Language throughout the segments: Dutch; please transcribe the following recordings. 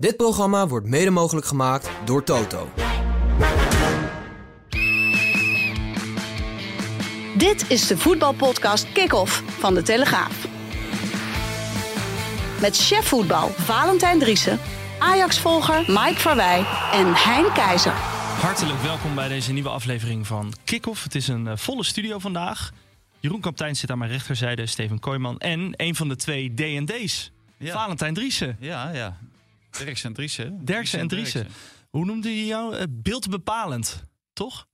Dit programma wordt mede mogelijk gemaakt door Toto. Dit is de voetbalpodcast Kick-Off van De Telegraaf. Met chef voetbal Valentijn Driessen, Ajax-volger Mike Verwij en Hein Keizer. Hartelijk welkom bij deze nieuwe aflevering van Kick-Off. Het is een eh, volle studio vandaag. Jeroen Kaptein zit aan mijn rechterzijde, Steven Kooijman en een van de twee D&D's, Ja. Valentijn Driessen. Ja, ja. Derksen en Driessen. Derksen en Driessen. Hoe noemde je jou? Eh, beeldbepalend, toch?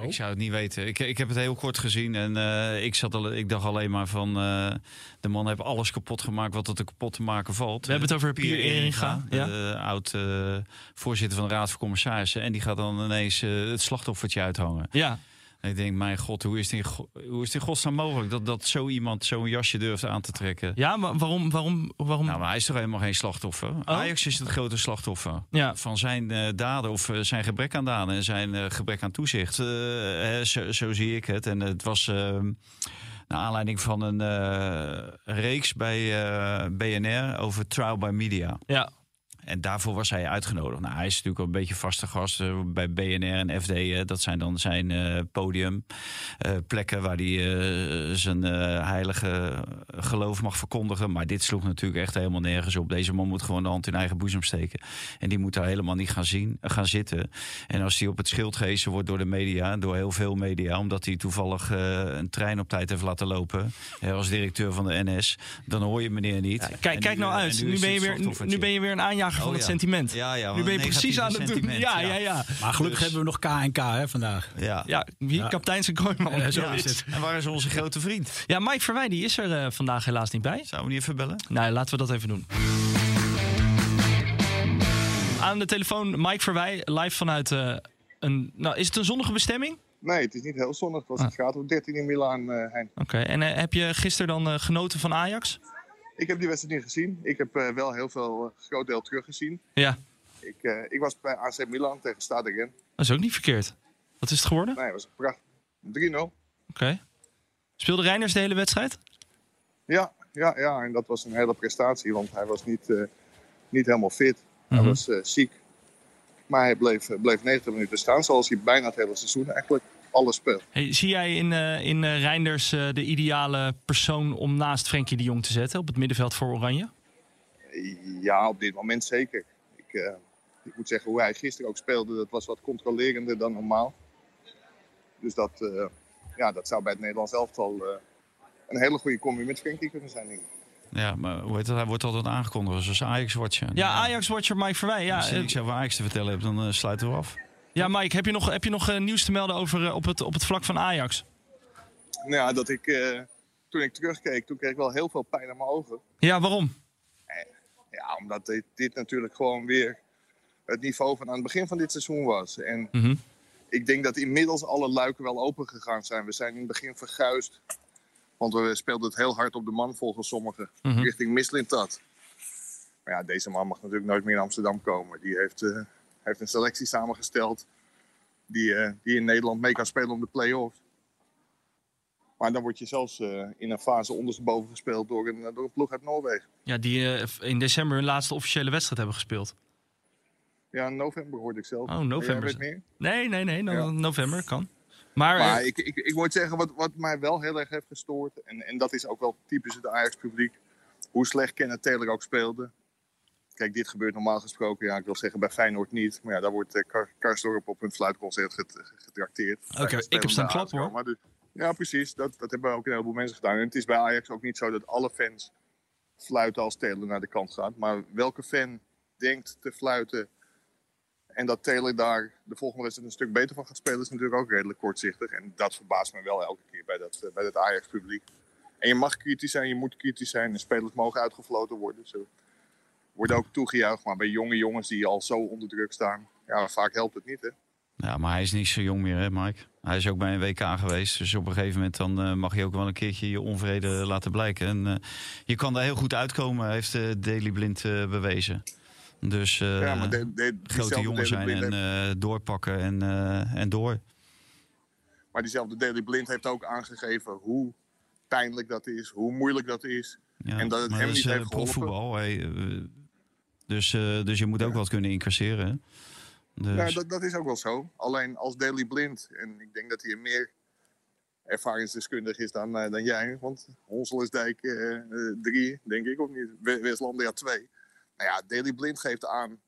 Ik zou het niet weten. Ik, ik heb het heel kort gezien en eh, ik, zat al, ik dacht alleen maar van... eh, de man heeft alles kapot gemaakt wat er te kapot te maken valt. We hebben het over Pier Eringa, ja. de oud eh, voorzitter van de Raad van Commissarissen. En die gaat dan ineens het slachtoffertje uithangen. Ja. En ik denk, mijn god, hoe is het in, go- hoe is in godsnaam mogelijk... dat, dat zo iemand zo'n jasje durft aan te trekken? Ja, maar waarom? waarom, waarom? Nou, maar hij is toch helemaal geen slachtoffer? Ajax is het grote slachtoffer Ja. van zijn eh, daden of eh, zijn gebrek aan daden en zijn eh, gebrek aan toezicht. Hè, zo, zo zie ik het. En het was eh, naar aanleiding van een reeks bij BNR over trial by media. ja. En daarvoor was hij uitgenodigd. Nou, hij is natuurlijk ook een beetje vaste gast eh, bij BNR en FD. dat zijn dan zijn eh, podium. eh, plekken waar hij zijn heilige geloof mag verkondigen. Maar dit sloeg natuurlijk echt helemaal nergens op. Deze man moet gewoon de hand in eigen boezem steken. En die moet daar helemaal niet gaan, zien, gaan zitten. En als hij op het schild gehezen wordt door de media, door heel veel media, omdat hij toevallig een trein op tijd heeft laten lopen, als directeur van de NS, dan hoor je meneer niet. Kijk, En kijk nu, nou uit. Nu ben, je weer, nu ben je weer een aanjager van Oh, het sentiment. Ja, ja, nu ben je precies aan het doen. sentiment, Ja, ja. ja. Maar gelukkig Dus- hebben we nog K en K hè, vandaag. Ja. Ja, wie? Ja. Kapitein zijn zo ja. is het. En waar is onze grote vriend? Ja, Mike Verwij die is er eh, vandaag helaas niet bij. Zouden we niet even bellen? Nou, laten we dat even doen. Aan de telefoon Mike Verwij, live vanuit eh, een... Nou, is het een zonnige bestemming? Nee, het is niet heel zonnig. Het was een graad of 13 in Milaan, eh Hein. Oké, en heb je gisteren dan genoten van Ajax? Ik heb die wedstrijd niet gezien. Ik heb eh, wel heel veel, uh, groot deel teruggezien. Ja, Ik, eh, ik was bij AC Milan tegen Stade Rennes. dat is ook niet verkeerd. Wat is het geworden? Nee, het was prachtig. 3-0. Oké. Speelde Reiners de hele wedstrijd? Ja, ja, ja, en dat was een hele prestatie, want hij was niet, eh, niet helemaal fit. Hij Mhm. was eh, ziek. Maar hij bleef, eh, bleef 90 minuten staan, zoals hij bijna het hele seizoen eigenlijk alles speelt. Hey, zie jij in, eh in eh, Reinders eh, de ideale persoon om naast Frenkie de Jong te zetten op het middenveld voor Oranje? Ja, op dit moment zeker. Ik, eh, ik moet zeggen, hoe hij gisteren ook speelde, dat was wat controlerender dan normaal. Dus dat, eh, ja, dat zou bij het Nederlands elftal eh, een hele goede combi met Frenkie kunnen zijn. denk ik. Ja, maar hoe heet het? Hij wordt altijd aangekondigd als Ajax-watcher. Ja, Ajax-watcher Mike Verwij. Ja, Als je niks over Ajax te vertellen hebt, dan sluiten we af. Ja Mike, heb je nog, heb je nog eh, nieuws te melden over, eh, op, het, op het vlak van Ajax? Nou ja, dat ik, eh, toen ik terugkeek, toen kreeg ik wel heel veel pijn aan mijn ogen. Ja, waarom? Ja, omdat dit, dit natuurlijk gewoon weer het niveau van aan het begin van dit seizoen was. En Mhm. ik denk dat inmiddels alle luiken wel open gegaan zijn. We zijn in het begin verguisd. Want we speelden het heel hard op de man volgens sommigen. Mhm. Richting Mislintat. Maar ja, deze man mag natuurlijk nooit meer in Amsterdam komen. Die heeft, heeft een selectie samengesteld. Die, eh, die in Nederland mee kan spelen om de play-offs. Maar dan word je zelfs eh, in een fase ondersteboven gespeeld door een, door een ploeg uit Noorwegen. Ja, die eh, in december hun laatste officiële wedstrijd hebben gespeeld. Ja, in november hoorde ik zelf. Oh, november. Meer? Nee, nee, nee. no- Ja. November kan. Maar, Maar ik, ik, ik moet zeggen, wat, wat mij wel heel erg heeft gestoord, en, en dat is ook wel typisch het Ajax-publiek, hoe slecht Kenneth Taylor ook speelde. Kijk, dit gebeurt normaal gesproken, ja, ik wil zeggen bij Feyenoord niet, maar ja, daar wordt uh, Kar Karsdorp op een fluitconcert get- getrakteerd. Oké, ik heb staan klappen, hoor. Maar dus- ja, precies, dat, dat hebben ook een heleboel mensen gedaan. En het is bij Ajax ook niet zo dat alle fans fluiten als Taylor naar de kant gaat. Maar welke fan denkt te fluiten en dat Taylor daar de volgende wedstrijd een stuk beter van gaat spelen, is natuurlijk ook redelijk kortzichtig. En dat verbaast me wel elke keer bij dat, eh, bij dat Ajax-publiek. En je mag kritisch zijn, je moet kritisch zijn. En spelers mogen uitgefloten worden. Zo. Worden ook toegejuicht. Maar bij jonge jongens die al zo onder druk staan, ja, vaak helpt het niet. Hè? Ja, maar hij is niet zo jong meer, hè, Mike? Hij is ook bij een WK geweest. Dus op een gegeven moment dan, eh, mag je ook wel een keertje je onvrede laten blijken. En eh, je kan daar heel goed uitkomen, heeft uh, Daily Blind bewezen. Dus ja, maar de, de, grote jongen zijn en doorpakken en, en door. Maar diezelfde Daily Blind heeft ook aangegeven hoe pijnlijk dat is, hoe moeilijk dat is. Ja, en dat het hem niet heeft geholpen. profvoetbal. Hey, dus, dus je moet ook wat kunnen incasseren. Dus... Ja, dat, dat is ook wel zo. Alleen als Daily Blind, en ik denk dat hij meer ervaringsdeskundig is dan, uh, dan jij. Want Honsel is Dijk 3, uh, denk ik, of niet? Westlandia 2. Nou ja, Daily Blind geeft aan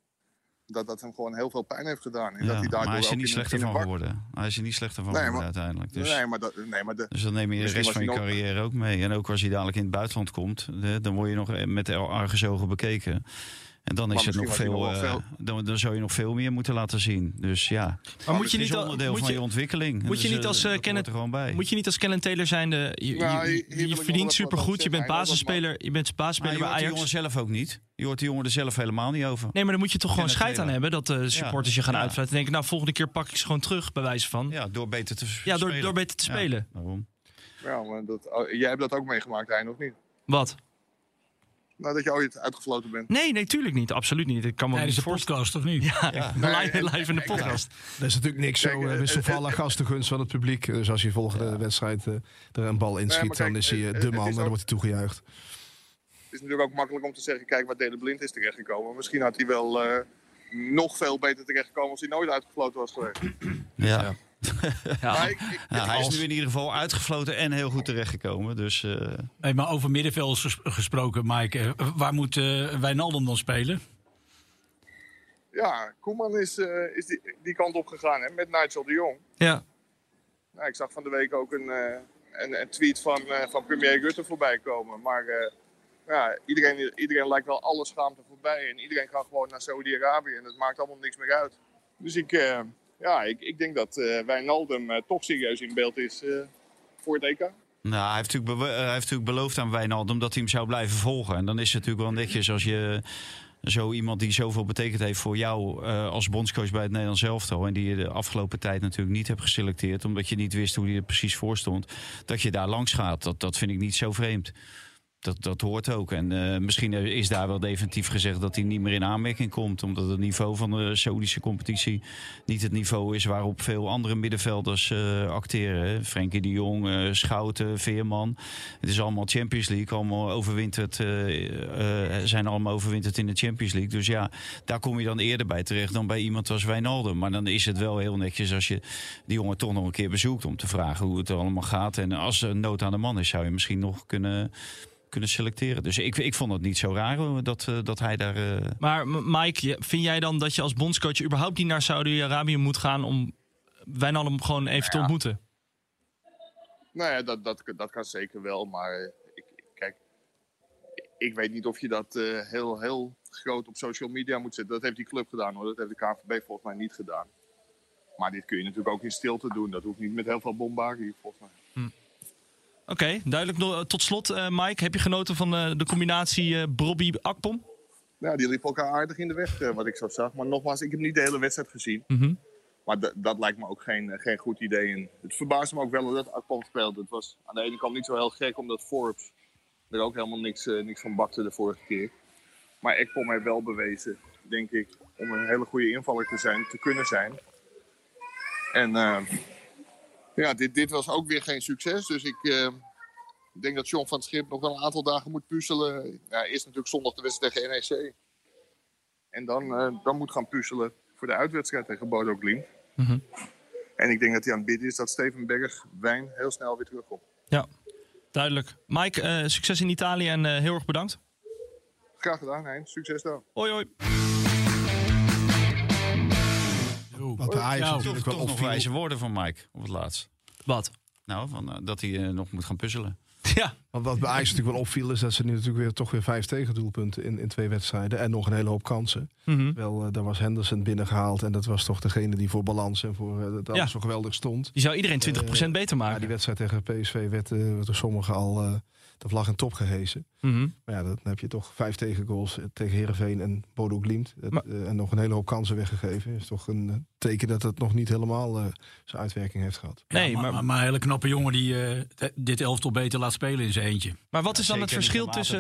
dat dat hem gewoon heel veel pijn heeft gedaan. En ja, dat hij daardoor maar hij is er niet slechter van geworden. Hij is er niet slechter van nee, geworden maar, uiteindelijk. Dus, nee, maar dat, nee, maar de, dus dan neem je de rest van je carrière ook mee. En ook als hij dadelijk in het buitenland komt, dan word je nog met argusogen bekeken. En dan is het nog veel, uh, dan, dan zou je nog veel meer moeten laten zien. Dus ja, maar moet je niet onderdeel van je ontwikkeling. Moet je dus, niet als uh, Kenneth, moet je niet als Kellen Taylor zijn de je, nou, je, je, je verdient supergoed, je bent basisspeler, je bent basisspeler bij Ajax. Je hoort de jongen zelf ook niet. Je hoort de jongen er zelf helemaal niet over. Nee, maar dan moet je toch gewoon scheid aan hebben dat de supporters je gaan ja. uitfluiten. Denken, nou volgende keer pak ik ze gewoon terug, bij wijze van. Ja, door beter te ja, door, door beter te spelen. Ja, waarom? Ja, maar dat, oh, jij hebt dat ook meegemaakt, Hein, of niet? Wat? Nou, dat je ooit uitgefloten bent. Nee, nee, tuurlijk niet. Absoluut niet. Ik kan me Tijdens de podcast, of niet? Ja, ja. Nee, live, in de podcast. Er is natuurlijk niks zo uh, wisselvallig als de gunst van het publiek. Dus als je volgende ja. wedstrijd uh, er een bal inschiet, nee, dan is hij uh, de man en dan wordt hij toegejuicht. Het is natuurlijk ook makkelijk om te zeggen, kijk waar Dele Blind is terechtgekomen. Misschien had hij wel nog veel beter terechtgekomen als hij nooit uitgefloten was geweest. ja. ja. Ik, ik, ja, hij is nu in ieder geval uitgefloten en heel goed terechtgekomen. Dus, uh... hey, maar over middenvelders gesproken, Mike. waar moet uh, Wijnaldum dan spelen? Ja, Koeman is, uh, is die, die, kant op gegaan hè, met Nigel de Jong. Ja. Nou, ik zag van de week ook een, een, een, tweet van, van premier Rutte voorbij komen. Maar ja, iedereen, iedereen lijkt wel alle schaamte voorbij. En iedereen gaat gewoon naar Saudi-Arabië. En dat maakt allemaal niks meer uit. Dus ik ja, ik, ik denk dat uh, Wijnaldum uh, toch serieus in beeld is uh, voor het EK. Nou, hij heeft, natuurlijk heeft natuurlijk beloofd aan Wijnaldum dat hij hem zou blijven volgen. En dan is het natuurlijk wel netjes als je zo iemand die zoveel betekend heeft voor jou als bondscoach bij het Nederlands elftal. En die je de afgelopen tijd natuurlijk niet hebt geselecteerd. Omdat je niet wist hoe hij er precies voor stond. Dat je daar langs gaat. Dat, dat vind ik niet zo vreemd dat, dat hoort ook. En uh, misschien is daar wel definitief gezegd dat hij niet meer in aanmerking komt. Omdat het niveau van de Saoedische competitie niet het niveau is waarop veel andere middenvelders uh, acteren. Frenkie de Jong, uh, Schouten, Veerman. Het is allemaal Champions League. Allemaal overwinterd, zijn allemaal overwinterd in de Champions League. Dus ja, daar kom je dan eerder bij terecht dan bij iemand als Wijnaldum. Maar dan is het wel heel netjes als je die jongen toch nog een keer bezoekt om te vragen hoe het allemaal gaat. En als er nood aan de man is, zou je misschien nog kunnen kunnen selecteren. Dus ik, ik vond het niet zo raar dat, uh, dat hij daar. Uh... Maar Mike, vind jij dan dat je als bondscoach überhaupt niet naar Saudi-Arabië moet gaan om Wijnaldum gewoon even nou te ontmoeten? Nou ja, dat, dat, dat kan zeker wel. Maar ik, kijk, ik weet niet of je dat uh, heel, heel groot op social media moet zetten. Dat heeft die club gedaan hoor. Dat heeft de KNVB volgens mij niet gedaan. Maar dit kun je natuurlijk ook in stilte doen. Dat hoeft niet met heel veel bombardie volgens mij. Oké, duidelijk. Tot slot, uh, Mike, heb je genoten van uh, de combinatie uh, Brobby-Akpom? Ja, die liepen elkaar aardig in de weg, wat ik zo zag. Maar nogmaals, ik heb niet de hele wedstrijd gezien. Mm -hmm. Maar dat lijkt me ook geen, geen goed idee. En het verbaasde me ook wel dat Akpom speelde. Het was aan de ene kant niet zo heel gek, omdat Forbes er ook helemaal niks, niks van bakte de vorige keer. Maar Akpom heeft wel bewezen, denk ik, om een hele goede invaller te zijn, te kunnen zijn. En ja, dit, dit was ook weer geen succes. Dus ik uh, denk dat John van het Schip nog wel een aantal dagen moet puzzelen. Ja, eerst natuurlijk zondag de wedstrijd tegen NEC. En dan, uh, dan moet gaan puzzelen voor de uitwedstrijd tegen Bodo Glimt. Mm -hmm. En ik denk dat hij aan het bidden is dat Steven Berg Wijn heel snel weer terugkomt. Ja, duidelijk. Mike, uh, succes in Italië en heel erg bedankt. Graag gedaan, Hein. Succes dan. Hoi, hoi. Wat hij is natuurlijk wel nog wijze woorden van Mike op het laatst. Wat? Nou, van, uh, dat hij uh, nog moet gaan puzzelen. Ja. Want wat bij Ajax natuurlijk wel opviel is dat ze nu natuurlijk weer toch weer vijf tegendoelpunten in, in twee wedstrijden en nog een hele hoop kansen. Mm -hmm. Wel, uh, daar was Henderson binnengehaald en dat was toch degene die voor balans en voor uh, dat alles ja. zo geweldig stond. Die zou iedereen 20% beter maken. Ja, die wedstrijd tegen PSV werd door sommigen al de vlag in top gehesen. Mhm. Maar ja, dan heb je toch vijf tegengoals eh, tegen Herenveen en Bodo Glimt. Het, Maar- eh, en nog een hele hoop kansen weggegeven. is toch een eh, teken dat het nog niet helemaal eh, zijn uitwerking heeft gehad. Nee, Ja, maar, maar, maar een hele knappe jongen die eh, t- dit elftal beter laat spelen in zijn eentje. maar wat is dan het verschil tussen...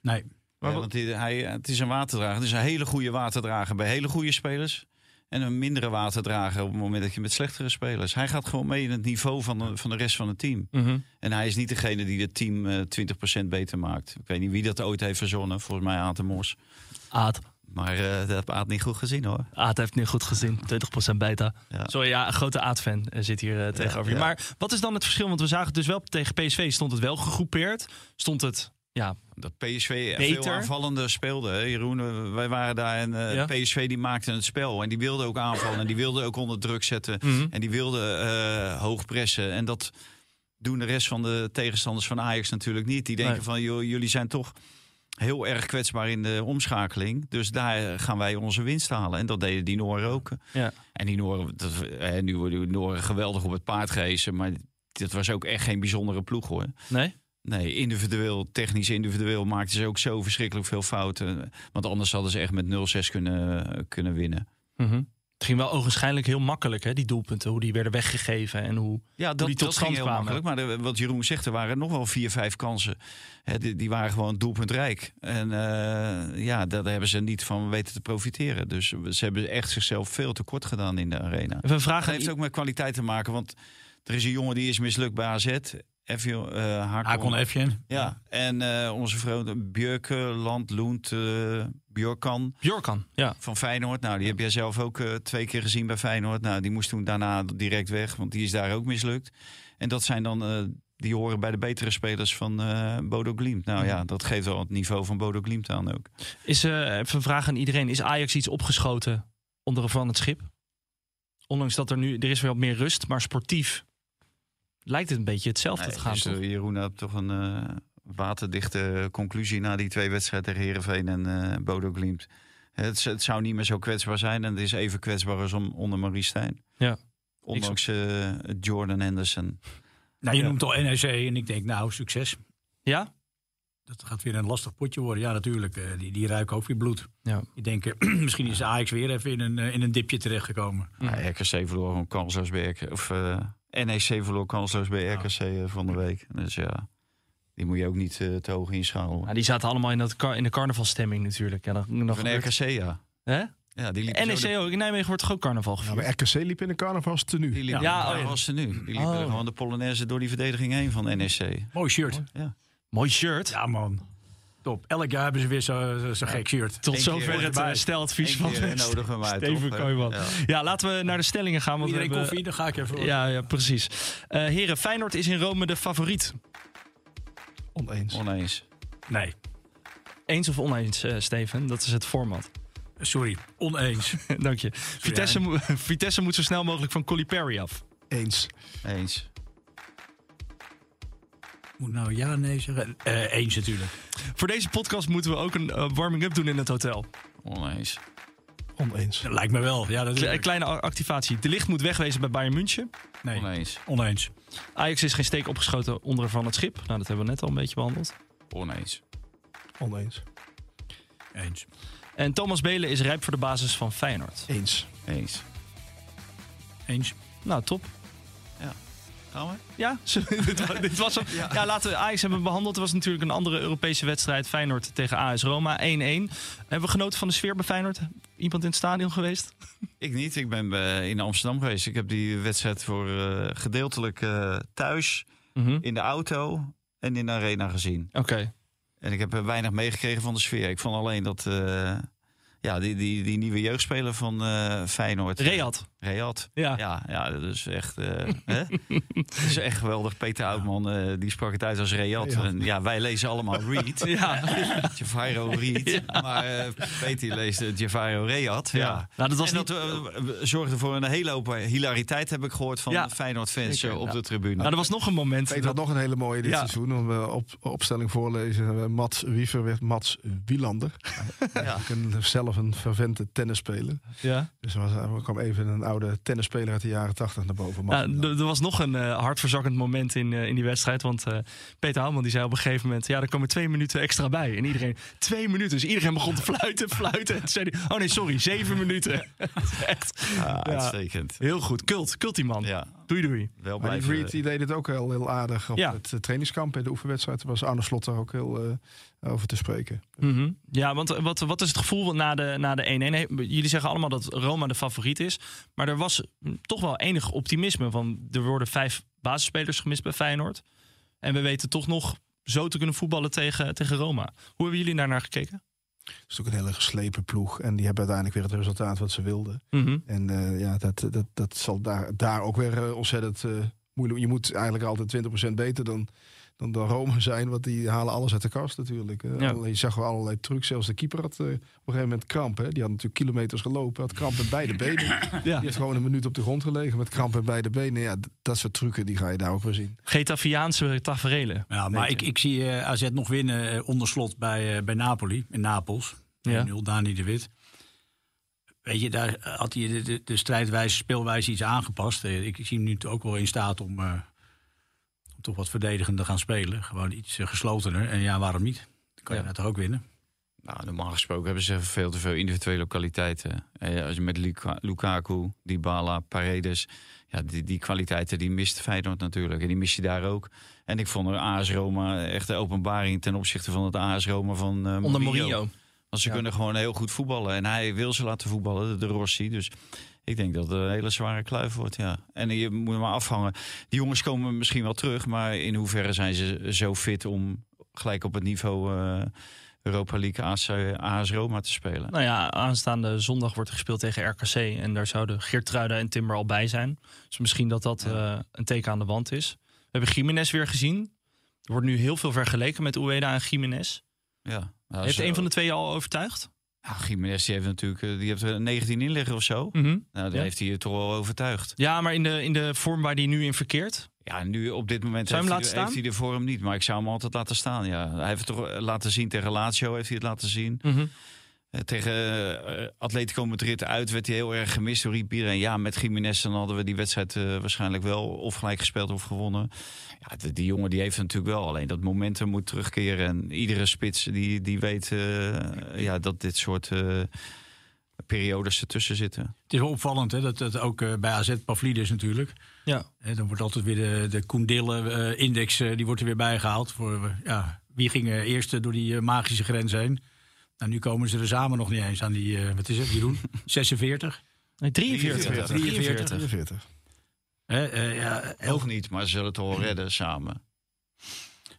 Nee, Maar Ja, wat- want die- hij, het is een waterdrager. Het is een hele goede waterdrager bij hele goede spelers. En een mindere waterdrager op het moment dat je met slechtere spelers. Hij gaat gewoon mee in het niveau van de, van de rest van het team. Mhm. En hij is niet degene die het team eh 20% beter maakt. Ik weet niet wie dat ooit heeft verzonnen. Volgens mij Aad de Mos. Aad. Maar eh, dat heb Aad niet goed gezien hoor. Aad heeft nu goed gezien. 20% beta. Ja. Sorry, ja, een grote Aad-fan eh, zit hier tegenover je. ja. Maar wat is dan het verschil? Want we zagen het dus wel tegen PSV. Stond het wel gegroepeerd? Stond het... Ja, Dat PSV Beter. veel aanvallender speelde. hè, Jeroen, eh, wij waren daar en eh, Ja. PSV die maakte het spel. En die wilde ook aanvallen. En die wilde ook onder druk zetten. Mhm. En die wilde eh, hoog pressen. En dat doen de rest van de tegenstanders van Ajax natuurlijk niet. Die denken Nee. van, joh, jullie zijn toch heel erg kwetsbaar in de omschakeling. Dus daar gaan wij onze winst halen. En dat deden die Noren ook. Ja. En die dat, eh, nu worden die Noren geweldig op het paard gehezen. Maar dit was ook echt geen bijzondere ploeg hoor. nee? Nee, individueel, technisch individueel maakten ze ook zo verschrikkelijk veel fouten. Want anders hadden ze echt met 0-6 kunnen, kunnen winnen. Mhm. Het ging wel ogenschijnlijk heel makkelijk, hè, die doelpunten. Hoe die werden weggegeven en hoe... Ja, die tot dat stand ging heel kwamen. makkelijk. Maar de- wat Jeroen zegt, er waren nog wel vier, vijf kansen. Hè, die, die waren gewoon doelpuntrijk. En eh, ja, daar hebben ze niet van weten te profiteren. Dus ze hebben echt zichzelf veel te kort gedaan in de arena. Even een Dat vraag aan heeft ook met kwaliteit te maken. Want er is een jongen die is mislukt bij AZ. Even, uh, Hakon Efjen. Ja, en eh, onze vrouw Björkeland, Loent, eh Björkan Bjorkan, ja. van Feyenoord. Nou, die heb jij zelf ook eh, twee keer gezien bij Feyenoord. Nou, die moest toen daarna direct weg, want die is daar ook mislukt. En dat zijn dan, die horen bij de betere spelers van Bodo Glimt. Nou ja, dat geeft wel het niveau van Bodo Glimt aan ook. Is, even een vraag aan iedereen. Is Ajax iets opgeschoten onder van het schip? Ondanks dat er nu... Er is wat meer rust, maar sportief lijkt het een beetje hetzelfde Nee, te gaan. dus, toch? eh, Jeroen had toch een eh, waterdichte conclusie na die twee wedstrijden tegen Herenveen en eh Bodo Glimt. Het, het zou niet meer zo kwetsbaar zijn en het is even kwetsbaar als om, onder Marie Stijn. Ja. Ondanks Jordan Henderson. Nou, je Ja. noemt al NEC en ik denk, nou, succes. Ja? Dat gaat weer een lastig potje worden. Ja, natuurlijk. eh, die, die ruiken ook weer bloed. Ja. Ik denk, misschien is Ajax weer even in een, in een dipje terechtgekomen. Ja, RKC verloor bij RK, of eh, NEC verloor kansloos bij RKC eh, van de week. Dus ja, die moet je ook niet eh, te hoog inschalen. Ja, die zaten allemaal in, dat in de carnavalstemming natuurlijk. Ja, Van RKC, ja. Hè? Ja, die liep zo NEC de- ook. In Nijmegen wordt toch ook carnaval Ja, gevierd? maar RKC liep in een carnavalstenu. Die liep, Ja. ja, Ja, oh ja. was nu. Die liepen Oh. gewoon de Polonaise door die verdediging heen van NEC. Mooi shirt. Ja. Mooi shirt. Ja, man. Top. Elk jaar hebben ze weer zo'n zo gek shirt. Tot Eén zover het uh, steladvies van nodigen we uit, Steven? Kooijman. Ja. Ja. laten we naar de stellingen gaan. Want we Iedereen hebben- koffie, dan ga ik even. Ja, ja, precies. Eh heren, Feyenoord is in Rome de favoriet. Oneens. Oneens. Nee, Eens of oneens, eh, Steven? Dat is het format. sorry. Oneens. Dank je. Vitesse, mo- Vitesse moet zo snel mogelijk van Colly Perry af. Eens. Eens. Moet nou ja, nee zeggen? Eh, eens natuurlijk. Voor deze podcast moeten we ook een eh, warming-up doen in het hotel. Oneens. Oneens. Lijkt me wel. Ja, dat is Kle- kleine activatie. De licht moet wegwezen bij Bayern München. Nee, Oneens. oneens. Ajax is geen steek opgeschoten onder van het schip. Nou, dat hebben we net al een beetje behandeld. Oneens. Oneens. Eens. En Thomas Belen is rijp voor de basis van Feyenoord. Eens. Eens. Eens. Nou, top. Gaan we? Ja, dit, wa- dit was hem. Ja. laten we Ajax hebben behandeld. Er was natuurlijk een andere Europese wedstrijd. Feyenoord tegen AS Roma, 1-1. Hebben we genoten van de sfeer bij Feyenoord? Iemand in het stadion geweest? Ik niet. Ik ben eh, in Amsterdam geweest. Ik heb die wedstrijd voor eh, gedeeltelijk eh, thuis, Mhm. in de auto en in de arena gezien. Oké. En ik heb weinig meegekregen van de sfeer. Ik vond alleen dat ja, die, die, die nieuwe jeugdspeler van Feyenoord. Riyad. Riyad. Ja. Ja, ja, dat is echt, eh, hè? dat is echt geweldig. Peter Oudman, eh, die sprak het uit als Riyad. En ja, wij lezen allemaal Reed. Ja. Javairo Reed. Maar eh, Peter leest uh, Javairo Riyad. Ja. Nou, dat was en niet... dat zorgde voor een hele hoop hilariteit, heb ik gehoord van Feyenoord-fans op de tribune. Nou, er was nog een moment. Peter dat- had nog een hele mooie dit Ja. seizoen. Om, op, opstelling voorlezen. Mats Wiever werd Mats Wielander. ja. Ook een, zelf een vervente tennisspeler. Ja. Dus er, was, er kwam even een oude tennisspeler uit de jaren 80 naar boven. Ja, er was nog een uh, hartverzakkend moment in, uh, in die wedstrijd. Want uh, Peter Houwman die zei op een gegeven moment... ja, er komen twee minuten extra bij. En iedereen, twee minuten. Dus iedereen begon te fluiten, fluiten. En toen zei hij, oh nee, sorry, zeven minuten. Echt. Ja, uitstekend. Heel goed. Kult, kult die man. Ja. Doei, doei. Wel maar die Reed die deed het ook heel, heel aardig op ja. het trainingskamp. In de oefenwedstrijd was Arne Slot daar ook heel over te spreken. Mm -hmm. Ja, want wat, wat is het gevoel na de 1-1? Na de Jullie zeggen allemaal dat Roma de favoriet is. Maar er was toch wel enig optimisme. Van, er worden vijf basisspelers gemist bij Feyenoord. En we weten toch nog zo te kunnen voetballen tegen, tegen Roma. Hoe hebben jullie daarnaar gekeken? Het is ook een hele geslepen ploeg. En die hebben uiteindelijk weer het resultaat wat ze wilden. Mm En uh, ja, dat, dat, dat zal daar, daar ook weer uh, ontzettend uh, moeilijk. Je moet eigenlijk altijd 20% beter dan dan de Rome zijn, want die halen alles uit de kast natuurlijk. Ja. Je zag wel allerlei trucs. Zelfs de keeper had uh, op een gegeven moment kramp. Hè. Die had natuurlijk kilometers gelopen, had kramp in beide benen. ja. Die heeft gewoon een minuut op de grond gelegen met kramp in beide benen. Ja, dat soort trucken die ga je daar ook weer zien. Getafiaanse taferelen. Ja, maar ik, ik zie uh, AZ nog winnen uh, onder slot bij, bij Napoli, in Napels. Ja. 0 Dani de Wit. Weet je, daar had hij de, de, de strijdwijze, speelwijze iets aangepast. Ik zie hem nu ook wel in staat om toch wat verdedigender gaan spelen. Gewoon iets uh, geslotener. En ja, waarom niet? Dan kan je ja. toch ook winnen. Nou, normaal gesproken hebben ze veel te veel individuele kwaliteiten. Eh, als je met Lukaku, Dybala, Paredes... Ja, die, die kwaliteiten die mist Feyenoord natuurlijk. En die mis je daar ook. En ik vond er AS Roma echt de openbaring... ten opzichte van het AS Roma van uh, Onder Mourinho. Want ze kunnen gewoon heel goed voetballen. En hij wil ze laten voetballen, de Rossi. Dus ik denk dat het een hele zware kluif wordt, ja. En je moet maar afhangen. Die jongens komen misschien wel terug, maar in hoeverre zijn ze zo fit om gelijk op het niveau uh, Europa League AS, AS Roma te spelen? Nou ja, aanstaande zondag wordt er gespeeld tegen RKC en daar zouden Geertruida en Timber al bij zijn. Dus misschien dat dat uh, een teken aan de wand is. We hebben Jiménez weer gezien. Er wordt nu heel veel vergeleken met Ueda en Jiménez. Ja, nou, Heeft een van de twee al overtuigd? Nou, Jiménez die heeft natuurlijk eh, die heeft er 19 in liggen of zo. Mm -hmm. Nou, daar heeft hij je toch wel overtuigd. Ja, maar in de, in de vorm waar hij nu in verkeert? Ja, nu op dit moment heeft, hij, heeft hij de vorm niet. Maar ik zou hem altijd laten staan. Ja. Hij heeft het toch eh, laten zien tegen Lazio, heeft hij het laten zien. Mm -hmm. Tegen uh, Atletico Madrid uit werd hij heel erg gemist door iedereen. Ja, met Jiménez dan hadden we die wedstrijd uh, waarschijnlijk wel of gelijk gespeeld of gewonnen. Ja, die jongen die heeft natuurlijk wel. Alleen dat momentum moet terugkeren. En iedere spits die, die weet ja, dat dit soort periodes ertussen zitten. Het is wel opvallend hè, dat, dat ook bij AZ Pavlidis natuurlijk. Ja. dan wordt altijd weer de, de Koendille-index die wordt er weer bijgehaald. Voor, ja, wie ging eerst door die magische grens heen? Nou, nu komen ze er samen nog niet eens aan die, uh, wat is het, Jeroen? 46? Nee, 43. 43. 43. Uh, ja, Nog niet, maar ze zullen het wel redden samen.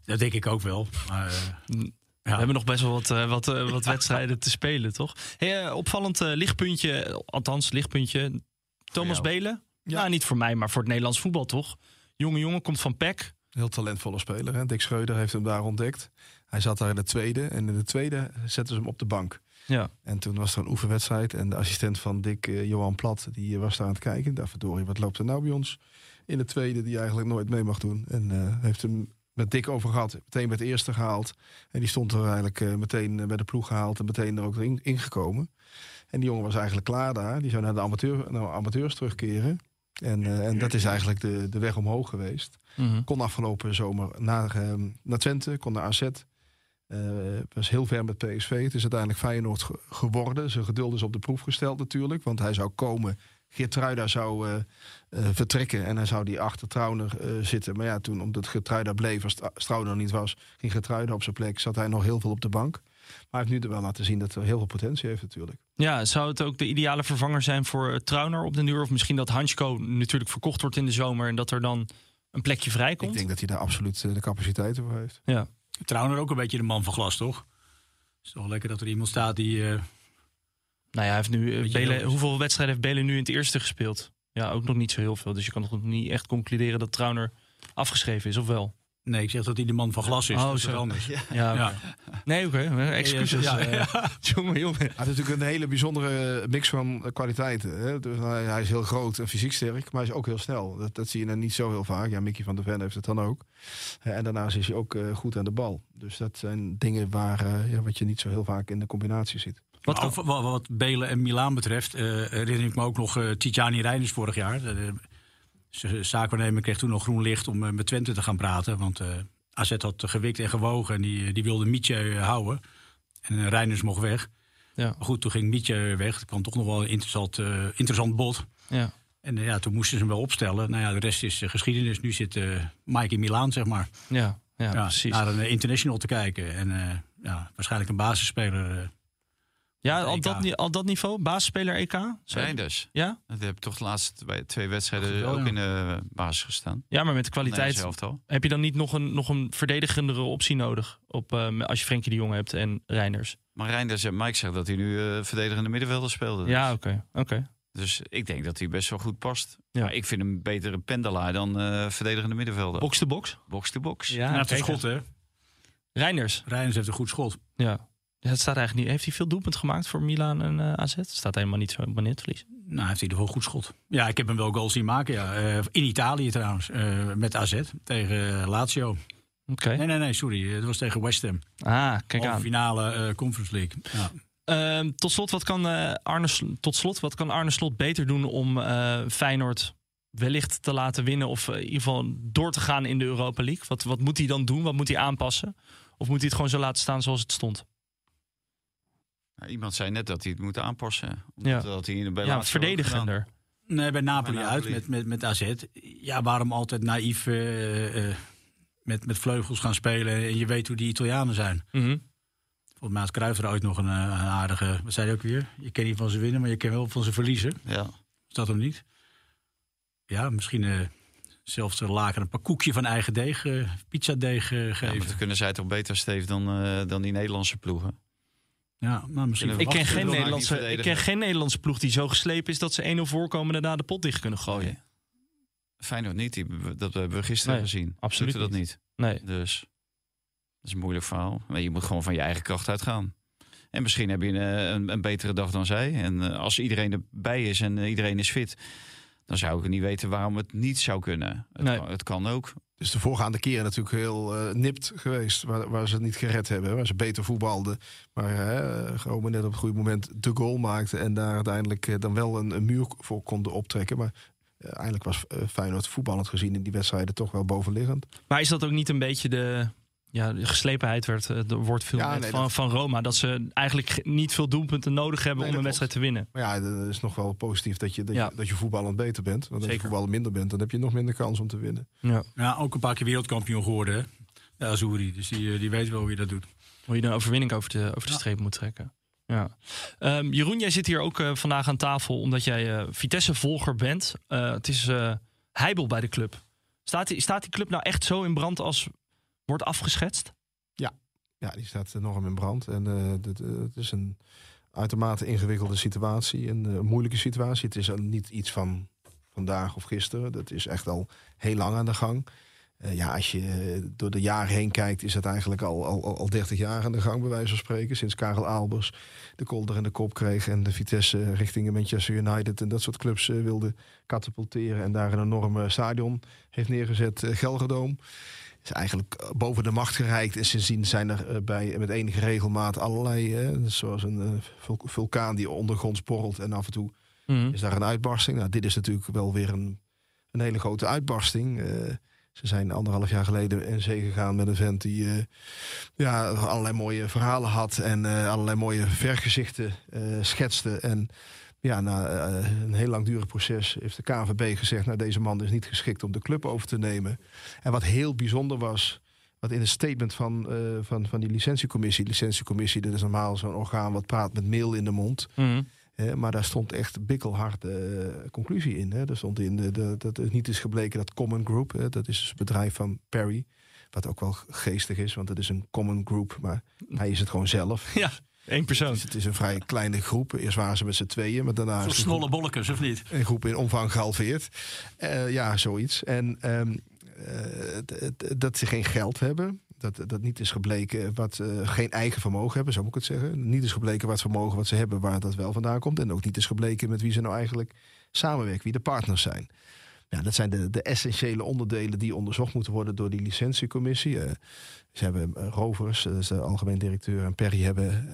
Dat denk ik ook wel. Maar, uh, ja. We hebben nog best wel wat, uh, wat, uh, wat wedstrijden te spelen, toch? Hey, opvallend lichtpuntje, althans lichtpuntje. Thomas Belen? Ja. Nou, niet voor mij, maar voor het Nederlands voetbal, toch? Jonge jongen, komt van PEC. Heel talentvolle speler. Hè? Dick Schreuder heeft hem daar ontdekt. Hij zat daar in de tweede. En in de tweede zetten ze hem op de bank. Ja. En toen was er een oefenwedstrijd. En de assistent van Dick, uh, Johan Plat, die was daar aan het kijken. Daar verdorie, wat loopt er nou bij ons? In de tweede, die eigenlijk nooit mee mag doen. En uh, heeft hem met Dick over gehad. Meteen met de eerste gehaald. En die stond er eigenlijk uh, meteen bij de ploeg gehaald. En meteen er ook in, ingekomen. En die jongen was eigenlijk klaar daar. Die zou naar de amateur, naar amateurs terugkeren. En, uh, en dat is eigenlijk de, de weg omhoog geweest. Mm -hmm. Kon afgelopen zomer naar, uh, naar Twente, kon naar AZ. Uh, was heel ver met PSV. Het is uiteindelijk Feyenoord ge geworden. Zijn geduld is op de proef gesteld natuurlijk. Want hij zou komen. Geertruida zou uh, uh, vertrekken. En hij zou die achter Trauner zitten. Maar ja, toen omdat Geertruida bleef, als Trauner niet was... ging Geertruida op zijn plek. Zat hij nog heel veel op de bank. Maar hij heeft nu er wel laten zien dat hij heel veel potentie heeft natuurlijk. Ja, zou het ook de ideale vervanger zijn voor Trauner op de duur? Of misschien dat Hansko natuurlijk verkocht wordt in de zomer... en dat er dan een plekje vrijkomt? Ik denk dat hij daar absoluut de capaciteiten voor heeft. Ja. Trouwner ook een beetje de man van glas, toch? Het is toch lekker dat er iemand staat die... Uh... Nou ja, hij heeft nu, uh, Bele, hoeveel wedstrijden heeft Belen nu in het eerste gespeeld? Ja, ook nog niet zo heel veel. Dus je kan nog niet echt concluderen dat Trauner afgeschreven is, of wel? Nee, ik zeg dat hij de man van glas is. Oh, zo. anders. Ja. ja, okay. Nee, oké. Okay. Excuses. Ja, ja, ja. jongen, jongen. Hij heeft natuurlijk een hele bijzondere mix van kwaliteiten. Hè? Dus hij, hij, is heel groot en fysiek sterk, maar hij is ook heel snel. Dat, dat zie je dan niet zo heel vaak. Ja, Mickey van der Ven heeft het dan ook. En daarnaast is hij ook uh, goed aan de bal. Dus dat zijn dingen waar, ja, wat je niet zo heel vaak in de combinatie ziet. Wat, wat, wat, Belen en Milaan betreft, uh, herinner ik me ook nog uh, Tijani Reinders vorig jaar. De, de zaakwaarnemer kreeg toen nog groen licht om met Twente te gaan praten. Want AZ had gewikt en gewogen en die, die wilde Mietje houden. En Reinders mocht weg. Ja. Maar goed, toen ging Mietje weg. Het kwam toch nog wel een interessant, interessant bod. Ja. En ja, toen moesten ze hem wel opstellen. Nou ja, de rest is geschiedenis. Nu zit Mike in Milaan, zeg maar. Ja, ja, precies. Naar een international te kijken. En ja, waarschijnlijk een basisspeler ja, al dat, al dat niveau, basisspeler EK? Reinders. Ja? Dat heb toch de laatste bij twee wedstrijden ook in de basis gestaan. Ja, maar met de kwaliteit heb je dan niet nog een, nog een verdedigendere optie nodig op, uh, als je Frenkie de Jong hebt en Reinders? Maar Reinders en Mike zegt dat hij nu uh, verdedigende middenvelder speelde. Dus. Ja, oké. oké. Dus ik denk dat hij best wel goed past. Ja. Maar ik vind hem betere pendelaar dan uh, verdedigende middenvelder. Box to box? Box to box. Ja, ja het schot hè. Reinders. Reinders heeft een goed schot. Ja. Het staat eigenlijk niet. Heeft hij veel doelpunt gemaakt voor Milan en uh, AZ? Het staat helemaal niet zo op netvlies. Nou, heeft hij er wel goed schot. Ja, ik heb hem wel goals zien maken. Ja. Uh, in Italië trouwens, uh, met AZ tegen Lazio. Oké. Nee, nee, nee, sorry. Het was tegen West Ham. Ah, kijk aan. finale Conference League. Ja. Ehm, tot, slot, wat kan, Arne, tot slot, wat kan Arne Slot beter doen om Feyenoord wellicht te laten winnen... of in ieder geval door te gaan in de Europa League? Wat, wat moet hij dan doen? Wat moet hij aanpassen? Of moet hij het gewoon zo laten staan zoals het stond? Iemand zei net dat hij het moet aanpassen. Ja, dat hij in de ja verdedigender. Nee, bij Napoli, uit met, met, met AZ. Ja, waarom altijd naïef uh, met, met vleugels gaan spelen en je weet hoe die Italianen zijn. Mm -hmm. Volgens mij had Cruijff er ooit nog een, een, aardige... Wat zei hij ook weer? Je kent niet van ze winnen, maar je kent wel van ze verliezen. Ja. Is dat hem niet? Ja, misschien uh, zelfs de laken een paar koekje van eigen deeg, uh, pizzadeeg geven. Ja, maar kunnen zij toch beter, Steve, dan, dan die Nederlandse ploegen? Ja, maar misschien ik ken, geen Nederlandse, ik ken geen Nederlandse ploeg die zo geslepen is dat ze 1-0 voorkomen en daarna de pot dicht kunnen gooien. Nee. Feyenoord niet, die, dat hebben we gisteren gezien. Absoluut dat niet. Nee. Dus dat is een moeilijk verhaal. Maar je moet gewoon van je eigen kracht uitgaan. En misschien heb je een, een, een betere dag dan zij. En eh, als iedereen erbij is en eh, iedereen is fit, dan zou ik niet weten waarom het niet zou kunnen. Het, nee. kan, het kan ook. Dus de voorgaande keren natuurlijk heel uh, nipt geweest. Waar, waar, ze het niet gered hebben. Waar ze beter voetbalden. Maar uh, gewoon net op het goede moment de goal maakte. En daar uiteindelijk uh, dan wel een, een, muur voor konden optrekken. Maar eigenlijk was Feyenoord voetballend gezien in die wedstrijden toch wel bovenliggend. Maar is dat ook niet een beetje de ja, de geslepenheid werd, het woord veel van, van Roma. Dat ze eigenlijk niet veel doelpunten nodig hebben om een wedstrijd te winnen. Maar ja, dat is nog wel positief dat je, dat, je, dat je voetballend beter bent. Want als je voetballen minder bent, dan heb je nog minder kans om te winnen. Ja, ja ook een paar keer wereldkampioen geworden, hè? Azuri. Dus die, eh, die weet wel hoe je dat doet. Hoe je een overwinning over de, over de streep moet trekken. Ja. Um, Jeroen, jij zit hier ook uh, vandaag aan tafel omdat jij uh, Vitesse-volger bent. Uh, het is heibel bij de club. Staat die, staat die club nou echt zo in brand als wordt afgeschetst? Ja, ja die staat enorm in brand. En uh, het is een uitermate ingewikkelde situatie. Een, een moeilijke situatie. Het is niet iets van vandaag of gisteren. Dat is echt al heel lang aan de gang. Uh, ja, als je door de jaren heen kijkt, is het eigenlijk al, al, al 30 jaar aan de gang, bij wijze van spreken. Sinds Karel Albers de kolder in de kop kreeg en de Vitesse richting Manchester United en dat soort clubs wilde katapulteren. En daar een enorme stadion heeft neergezet, Gelderdoom is eigenlijk eh, boven de macht gereikt. En sindsdien zijn er eh, bij, met enige regelmaat allerlei, hè, zoals een vulkaan die ondergronds borrelt en af en toe mhm. is daar een uitbarsting. Nou, dit is natuurlijk wel weer een, een hele grote uitbarsting. ze zijn anderhalf jaar geleden in zee gegaan met een vent die ja, allerlei mooie verhalen had en allerlei mooie vergezichten schetste. En ja, na eh, een heel langdurig proces heeft de KVB gezegd... nou, deze man is niet geschikt om de club over te nemen. En wat heel bijzonder was... wat in het statement van, uh, van, van die licentiecommissie... licentiecommissie, dat is normaal zo'n orgaan... wat praat met mail in de mond... Mm maar daar stond echt bikkelharde uh, conclusie in. Hè. Er stond in de, de, dat het niet is gebleken dat Common Group, hè, dat is het bedrijf van Perry, wat ook wel geestig is, want het is een Common Group, maar hij is het gewoon zelf. Ja. Eén persoon. Het is, een vrij kleine groep. Eerst waren ze met z'n tweeën, maar daarna... Zo'n snolle bollekes, of niet? Een groep in omvang gehalveerd. Uh, ja, zoiets. En um, uh, dat ze geen geld hebben. Dat, dat niet is gebleken wat uh, geen eigen vermogen hebben, zo moet ik het zeggen. Niet is gebleken wat vermogen wat ze hebben, waar dat wel vandaan komt. En ook niet is gebleken met wie ze nou eigenlijk samenwerken, wie de partners zijn. Ja, dat zijn de, de essentiële onderdelen die onderzocht moeten worden door die licentiecommissie. Uh, ze hebben uh, Rovers, de algemeen directeur, en Perry hebben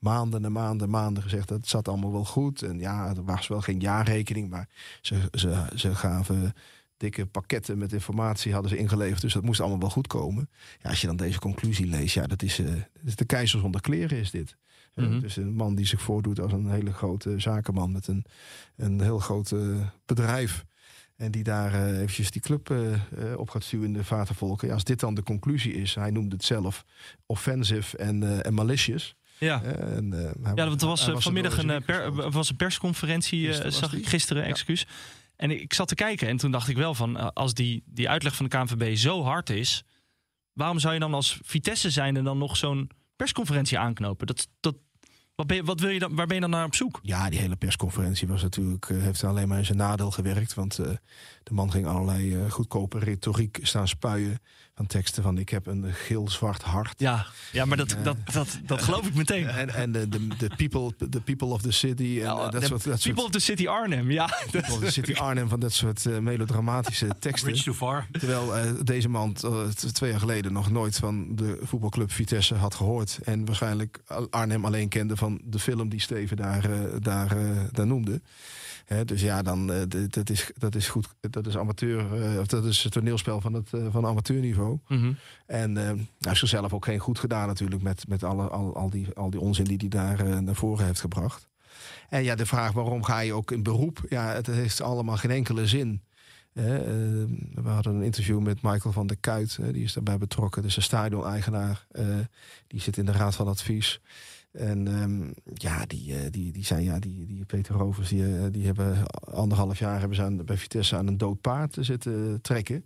maanden en maanden maanden gezegd dat het zat allemaal wel goed. En ja, er was wel geen jaarrekening, maar ze, ze, ze gaven dikke pakketten met informatie hadden ze ingeleverd. Dus dat moest allemaal wel goed komen. Ja, als je dan deze conclusie leest, ja, dat is, uh, dat is de keizer zonder kleren is dit. Mm Dus een man die zich voordoet als een hele grote zakenman met een, een heel groot bedrijf. En die daar uh, eventjes die club uh, op gaat stuwen in de vatervolken. Ja, als dit dan de conclusie is, hij noemde het zelf offensive en, en malicious. Ja, en, hij, ja want er was, was vanmiddag een, per, was een persconferentie, gisteren, zag ik gisteren, excuus. En ik zat te kijken en toen dacht ik wel van, als die, die uitleg van de KNVB zo hard is, waarom zou je dan als Vitesse zijn en dan nog zo'n persconferentie aanknopen? Dat, dat, wat, wat wil je dan, waar ben je dan naar op zoek? Ja, die hele persconferentie was natuurlijk, uh, heeft alleen maar in zijn nadeel gewerkt. Want uh, de man ging allerlei uh, goedkope retoriek staan spuien van teksten van ik heb een geel-zwart hart. Ja, ja maar dat, dat, dat, dat geloof ik meteen. En, en de, de, people, the people of the city. En, ja, dat soort, dat people of the city Arnhem, ja. People of the city Arnhem van dat soort uh, melodramatische teksten. Bridge too far. Terwijl uh, deze man uh, twee jaar geleden nog nooit van de voetbalclub Vitesse had gehoord. En waarschijnlijk Arnhem alleen kende van de film die Steven daar, daar, daar noemde dus ja, dan, dat, is, dat is goed. Dat is amateur, of dat is het toneelspel van het van amateurniveau. Mm En hij heeft zichzelf ook geen goed gedaan, natuurlijk, met, met alle, al, al, die, al die onzin die hij daar naar voren heeft gebracht. En ja, de vraag waarom ga je ook in beroep? Ja, het heeft allemaal geen enkele zin. we hadden een interview met Michael van der Kuit, die is daarbij betrokken. Dus een stadion-eigenaar, die zit in de raad van advies. En um, ja, die, uh, die, die zijn, ja, die, die Peter Rovers, die, die hebben anderhalf jaar hebben ze aan, bij Vitesse aan een dood paard zitten trekken.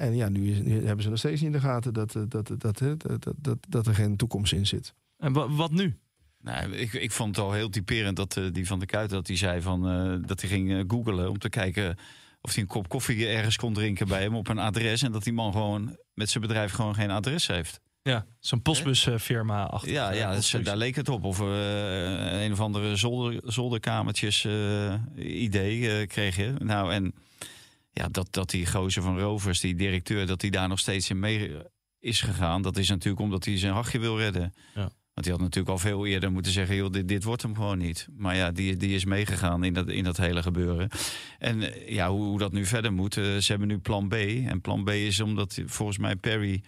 En ja, nu, is, nu, hebben ze nog steeds niet in de gaten dat, dat, dat, dat, dat, dat, dat er geen toekomst in zit. En wat nu? Nou, ik, ik vond het al heel typerend dat uh, die van de Kuiten dat hij zei van dat hij ging googelen om te kijken of hij een kop koffie ergens kon drinken bij hem op een adres. En dat die man gewoon met zijn bedrijf gewoon geen adres heeft. Ja, zo'n postbusfirma achter. Ja, ja dus, daar leek het op. Of uh, een of andere zolder, zolderkamertjes uh, idee uh, kreeg je. Nou, en ja, dat, dat die gozer van Rovers, die directeur, dat hij daar nog steeds in mee is gegaan. Dat is natuurlijk omdat hij zijn hachje wil redden. Ja. Want hij had natuurlijk al veel eerder moeten zeggen: joh, dit, dit wordt hem gewoon niet. Maar ja, die, die is meegegaan in dat, in dat hele gebeuren. En ja, hoe, hoe dat nu verder moet. ze hebben nu plan B. En plan B is omdat volgens mij Perry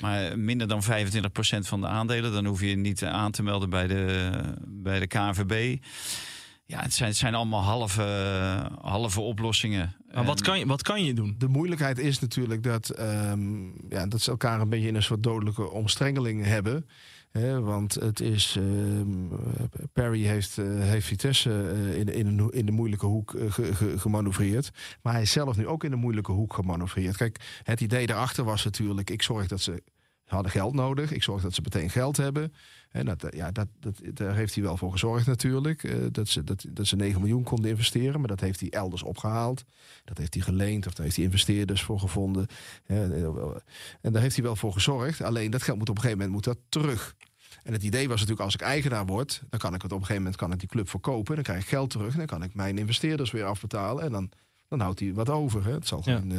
maar minder dan 25% van de aandelen, dan hoef je niet aan te melden bij de, bij de KNVB. Ja, het zijn, het zijn allemaal halve, halve oplossingen. Maar wat kan, je, wat kan je doen? De moeilijkheid is natuurlijk dat, um, ja, dat ze elkaar een beetje in een soort dodelijke omstrengeling hebben. want het is. Uh, Perry heeft, uh, heeft Vitesse uh, in, in, in de moeilijke hoek uh, ge, gemanoeuvreerd. Maar hij is zelf nu ook in de moeilijke hoek gemanoeuvreerd. Kijk, het idee daarachter was natuurlijk: ik zorg dat ze hadden geld nodig. Ik zorg dat ze meteen geld hebben. En dat, ja, dat, dat, daar heeft hij wel voor gezorgd natuurlijk. Uh, dat, ze, dat, dat ze 9 miljoen konden investeren. Maar dat heeft hij elders opgehaald. Dat heeft hij geleend of daar heeft hij investeerders voor gevonden. en daar heeft hij wel voor gezorgd. Alleen dat geld moet op een gegeven moment moet dat terug. En het idee was natuurlijk, als ik eigenaar word, dan kan ik het op een gegeven moment kan ik die club verkopen. Dan krijg ik geld terug. En dan kan ik mijn investeerders weer afbetalen. En dan dan houdt hij wat over. Hè. Het zal gewoon uh,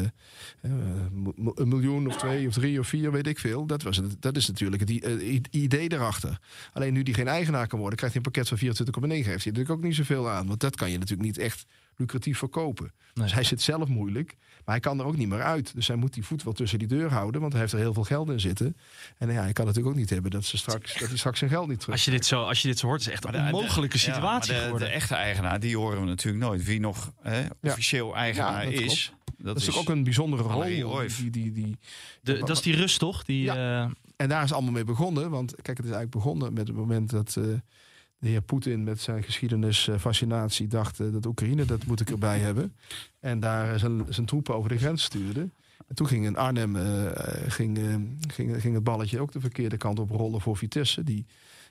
een miljoen of twee of drie of vier, weet ik veel. Dat, was het, dat is natuurlijk het idee erachter. Alleen nu die geen eigenaar kan worden, krijgt hij een pakket van 24,9. Heeft hij natuurlijk ook niet zoveel aan. Want dat kan je natuurlijk niet echt lucratief verkopen. Dus hij zit zelf moeilijk, maar hij kan er ook niet meer uit. Dus hij moet die voet wel tussen die deur houden, want hij heeft er heel veel geld in zitten. En ja, hij kan natuurlijk ook niet hebben dat, ze straks, dat hij straks zijn geld niet terug als je dit zo Als je dit zo hoort, is echt een onmogelijke situatie ja, de, de, echte eigenaar, die horen we natuurlijk nooit. Wie nog hè, officieel eigenaar dat is. Dat, is ook een bijzondere rol. Die, die, die, de, dat is die rust, toch? Die, uh... En daar is allemaal mee begonnen. Want kijk, het is eigenlijk begonnen met het moment dat... Uh, de heer Poetin met zijn geschiedenisfascinatie dacht uh, dat Oekraïne, dat moet ik erbij hebben. En daar zijn, zijn troepen over de grens stuurde. En toen ging in Arnhem uh, ging, uh, ging, ging het balletje ook de verkeerde kant op rollen voor Vitesse. Die,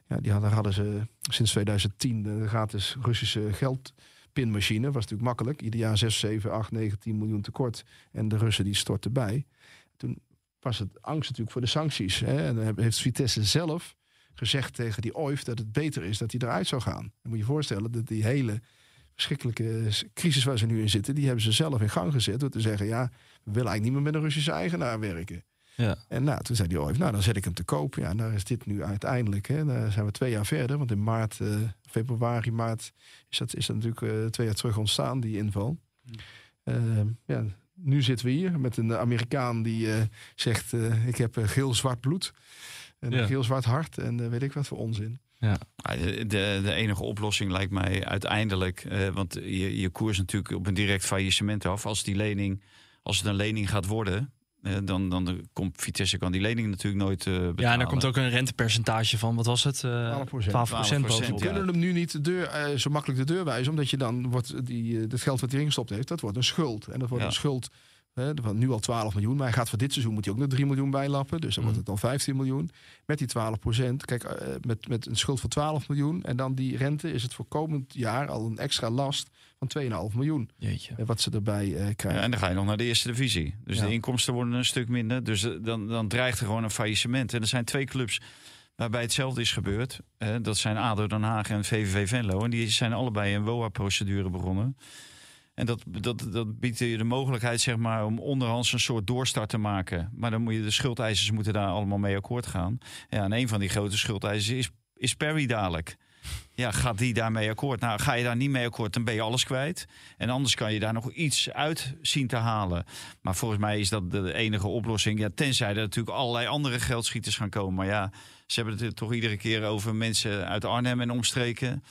ja, die hadden, hadden ze sinds 2010 de gratis Russische geldpinmachine. Was natuurlijk makkelijk. Ieder jaar 6, 7, 8, 9, 10 miljoen tekort. En de Russen die stortten bij. Toen was het angst natuurlijk voor de sancties. Hè? En dan heeft Vitesse zelf gezegd tegen die OIF dat het beter is dat hij eruit zou gaan. Dan moet je je voorstellen dat die hele verschrikkelijke crisis waar ze nu in zitten, die hebben ze zelf in gang gezet door te zeggen: ja, we willen eigenlijk niet meer met een Russische eigenaar werken. Ja. En nou, toen zei hij, oh, nou dan zet ik hem te koop. Ja, daar is dit nu uiteindelijk. Hè. Daar zijn we twee jaar verder. Want in maart, uh, februari, maart is dat, is dat natuurlijk uh, twee jaar terug ontstaan, die inval. Uh, ja, nu zitten we hier met een Amerikaan die zegt, ik heb geel-zwart bloed. En een geel-zwart hart en weet ik wat voor onzin. Ja. De, de enige oplossing lijkt mij uiteindelijk, want je, je koers natuurlijk op een direct faillissement af. Als die lening, als het een lening gaat worden, uh, dan, dan komt Vitesse kan die lening natuurlijk nooit uh, betalen. Ja, en er komt ook een rentepercentage van, wat was het? Uh, 12 procent. We kunnen hem nu niet de deur, uh, zo makkelijk de deur wijzen, omdat je dan wordt die, het geld wat hij erin gestopt heeft, dat wordt een schuld. En dat wordt een schuld Nu al 12 miljoen, maar hij gaat voor dit seizoen moet hij ook nog 3 miljoen bijlappen. Dus dan wordt het al 15 miljoen. Met die 12 procent. Kijk, uh, met, met een schuld van 12 miljoen en dan die rente is het voor komend jaar al een extra last van 2,5 miljoen. Jeetje. Uh, wat ze erbij uh, krijgen. Ja, en dan ga je nog naar de eerste divisie. Dus de inkomsten worden een stuk minder. Dus dan, dan dreigt er gewoon een faillissement. En er zijn twee clubs waarbij hetzelfde is gebeurd. dat zijn ADO Den Haag en VVV Venlo. En die zijn allebei een WOA-procedure begonnen. En dat, dat, dat biedt je de mogelijkheid zeg maar, om onderhands een soort doorstart te maken. Maar dan moet je de schuldeisers moeten daar allemaal mee akkoord gaan. Ja, en een van die grote schuldeisers is, is Perry dadelijk. Ja, gaat die daarmee akkoord? Nou, ga je daar niet mee akkoord, dan ben je alles kwijt. En anders kan je daar nog iets uit zien te halen. Maar volgens mij is dat de enige oplossing. Ja, tenzij er natuurlijk allerlei andere geldschieters gaan komen. Maar ja, ze hebben het toch iedere keer over mensen uit Arnhem en omstreken.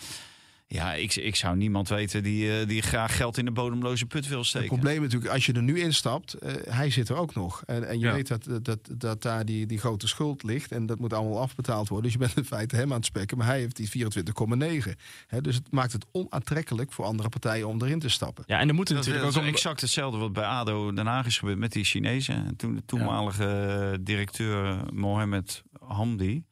Ja, ik, ik zou niemand weten die, uh, die graag geld in de bodemloze put wil steken. Het probleem natuurlijk, als je er nu instapt, uh, hij zit er ook nog. En, en je weet dat, dat, dat daar die, die grote schuld ligt en dat moet allemaal afbetaald worden. Dus je bent in feite hem aan het spekken, maar hij heeft die 24,9. Dus het maakt het onaantrekkelijk voor andere partijen om erin te stappen. Ja, en er moeten natuurlijk ook... exact hetzelfde wat bij ADO Den Haag is gebeurd met die Chinezen. En toen de toenmalige directeur Mohammed Hamdi...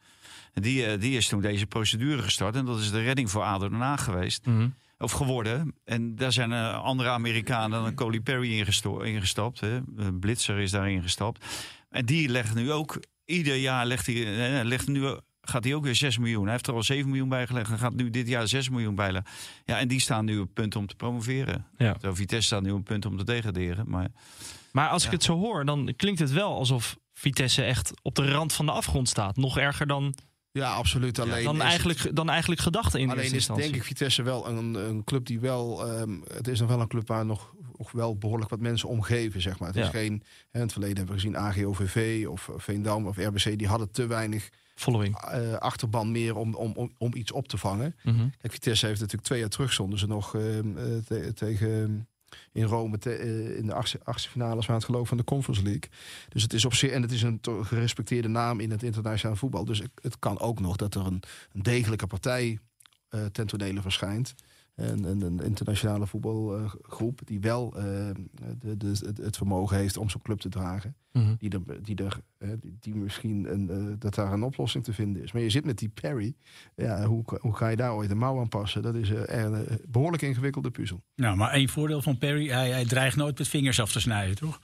Die, eh, die is toen deze procedure gestart. En dat is de redding voor ADO Haag geweest. Mhm. Of geworden. En daar zijn uh, andere Amerikanen dan Coley Perry ingestapt. Hè. Blitzer is daarin gestapt. En die legt nu ook... Ieder jaar legt hij, legt nu gaat hij ook weer 6 miljoen. Hij heeft er al 7 miljoen bijgelegd en gaat nu dit jaar 6 miljoen bijleggen. Ja, en die staan nu op punt om te promoveren. Ja. Zo, Vitesse staat nu op punt om te degraderen. Maar, maar als ik het zo hoor, dan klinkt het wel alsof Vitesse echt op de rand van de afgrond staat. Nog erger dan ja, absoluut. Alleen dan, eigenlijk, dan eigenlijk gedachte in Alleen is denk ik Vitesse wel een, een club die wel... Um, het is nog wel een club waar nog, nog wel behoorlijk wat mensen omgeven, zeg maar. Het is geen... in het verleden hebben we gezien AGOVV of Veendam of RBC. Die hadden te weinig Following. Uh, achterban meer om, om, om, om iets op te vangen. Mm Kijk, Vitesse heeft natuurlijk twee jaar terug zonder ze nog uh, te, tegen in Rome eh, in de achtste, achtste van het geloof van de Conference League. Dus het is op zich en het is een gerespecteerde naam in het internationale voetbal. Dus het kan ook nog dat er een, een degelijke partij uh, ten tonele verschijnt. En, een internationale voetbalgroep die wel uh, de, de, het, het, vermogen heeft om zo'n club te dragen. Mhm. Die er, die, er, die, die misschien een, uh, dat daar een oplossing te vinden is. Maar je zit met die Perry. Ja, hoe, hoe ga je daar ooit een mouw aan passen? Dat is een behoorlijk ingewikkelde puzzel. Nou, maar één voordeel van Perry, hij, hij dreigt nooit met vingers af te snijden, toch?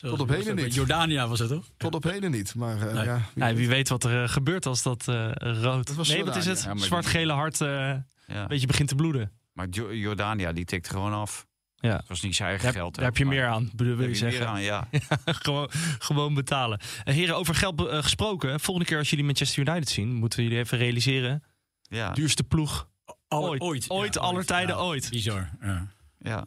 Tot op heden niet. Jordania was het toch? Tot op heden niet. Maar uh, nee. ja, wie, ja, wie weet wat er gebeurt als dat rood. Dat nee, wat is het? Zwart-gele hart een beetje begint te bloeden. Maar Jordania, die tikt gewoon af. Ja. Dat was niet zijn eigen geld. Daar heb je meer aan, bedoel wil je zeggen. Meer aan, ja. gewoon, gewoon betalen. Uh, heren, over geld uh, gesproken. Volgende keer als jullie Manchester United zien, moeten jullie even realiseren. Ja. Duurste ploeg ooit. Ooit, ooit aller tijden, ooit. Bizar. Ja. ja.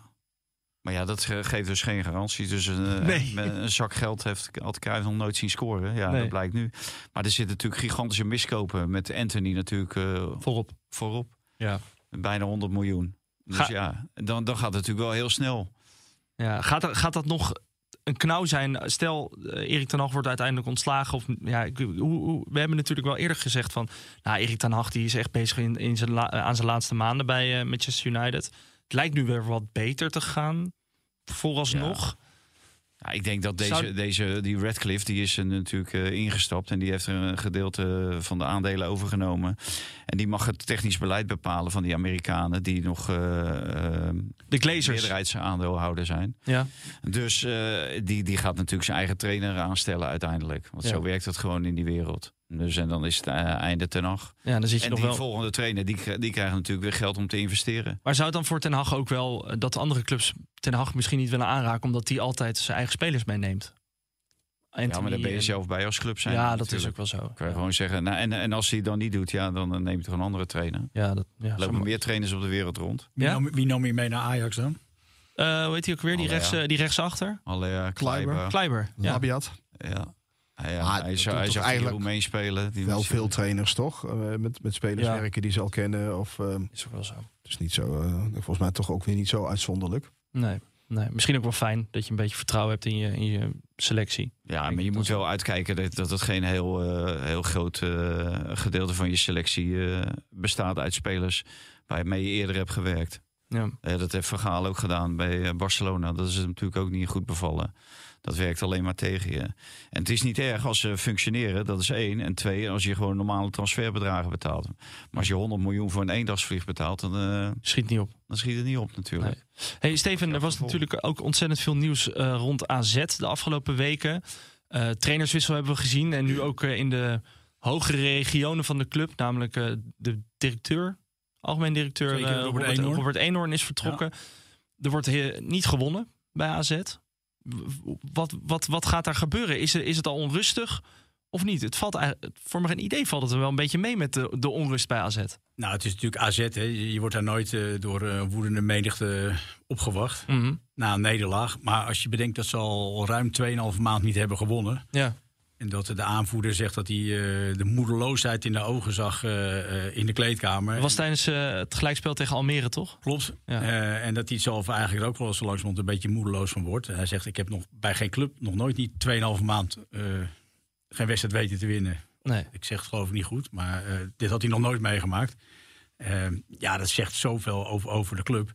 Maar ja, dat geeft dus geen garantie. Dus een, nee. een zak geld heeft had Cruijff nog nooit zien scoren. Ja, dat blijkt nu. Maar er zitten natuurlijk gigantische miskopen met Anthony natuurlijk uh, voorop. voorop. Ja bijna 100 miljoen. Dus ja, dan, dan gaat het natuurlijk wel heel snel. Ja, gaat, gaat dat nog een knauw zijn? Stel, uh, Erik ten Hag wordt uiteindelijk ontslagen. Of, ja, hoe, hoe, we hebben natuurlijk wel eerder gezegd van... Nou, Erik ten Hag die is echt bezig in, in zijn aan zijn laatste maanden bij uh, Manchester United. Het lijkt nu weer wat beter te gaan, vooralsnog. Ja. Ja, ik denk dat deze, deze die Redcliffe die is er natuurlijk uh, ingestapt en die heeft een gedeelte van de aandelen overgenomen. En die mag het technisch beleid bepalen van die Amerikanen die nog uh, de Glazers meerderheidsaandeelhouder zijn. Ja. Dus uh, die, die gaat natuurlijk zijn eigen trainer aanstellen uiteindelijk. Want zo werkt het gewoon in die wereld. Dus en dan is het uh, einde ten Hag. Ja, dan zit je en nog die wel... volgende trainer, die, die krijgen natuurlijk weer geld om te investeren. Maar zou het dan voor Ten Hag ook wel dat andere clubs Ten Hag misschien niet willen aanraken... omdat hij altijd zijn eigen spelers meeneemt? Anthony ja, maar daar ben je en- zelf bij als club zijn. Ja, dat natuurlijk. is ook wel zo. Kan je gewoon zeggen, nou, en, en als hij het dan niet doet, ja, dan eh, neemt er een andere trainer. Ja, dat, ja, Er lopen meer trainers op de wereld rond. Wie, Ja? nam, wie nam je mee naar Ajax dan? Eh, hoe heet hij ook weer? Die, rechts, ja. eh, die rechtsachter? Allee, Kleiber. Kleiber. Kleiber. Ja. Labiat. Ja. Ja, ja, Maar hij zou, hij zou eigenlijk Roemeen spelen. Die Wel veel trainers toch? Eh, met, met spelers Ja. werken die ze al kennen. Of, eh, Is ook wel zo. het is niet zo, eh, volgens mij toch ook weer niet zo uitzonderlijk. Nee, nee. Misschien ook wel fijn dat je een beetje vertrouwen hebt in je, in je selectie. Ja, maar je dat moet wel uitkijken dat, dat het geen heel, eh, heel groot eh, gedeelte van je selectie eh, bestaat uit spelers waarmee je eerder hebt gewerkt. Ja. Eh, dat heeft Vergaal ook gedaan bij eh, Barcelona. Dat is hem natuurlijk ook niet goed bevallen. Dat werkt alleen maar tegen je. En het is niet erg als ze functioneren, dat is één. En twee, als je gewoon normale transferbedragen betaalt. Maar als je 100 miljoen voor een eendagsvlieg betaalt, dan, eh, Schiet niet op. dan schiet het niet op natuurlijk. Nee. Hey Steven, er was natuurlijk ook ontzettend veel nieuws eh, rond AZ de afgelopen weken. Eh, trainerswissel hebben we gezien. En nu ook in de hogere regionen van de club. Namelijk eh, de directeur, algemeen directeur Zeker, eh, Robert Robert, Eenhoorn. Robert Eenhoorn is vertrokken. Er wordt he- niet gewonnen bij AZ. Wat, wat, wat gaat daar gebeuren? Is, er- is het al onrustig of niet? Het valt voor mijn idee valt het er wel een beetje mee met de, de onrust bij AZ. Nou, het is natuurlijk AZ. Hè. Je wordt daar nooit eh, door eh, woedende menigte opgewacht. Mhm. Na een nederlaag. Maar als je bedenkt dat ze al ruim 2,5 maand niet hebben gewonnen. Ja. En dat de aanvoerder zegt dat hij eh, de moedeloosheid in de ogen zag eh, eh, in de kleedkamer. Dat was tijdens het gelijkspel tegen Almere, toch? Klopt. Ja. En dat hij zelf eigenlijk ook wel zo langzamerhand een beetje moedeloos van wordt. Hij zegt, ik heb nog bij geen club nog nooit niet 2,5 maand geen wedstrijd weten te winnen. Nee. Ik zeg het geloof ik niet goed, maar dit had hij nog nooit meegemaakt. Eh, ja, dat zegt zoveel over, over de club.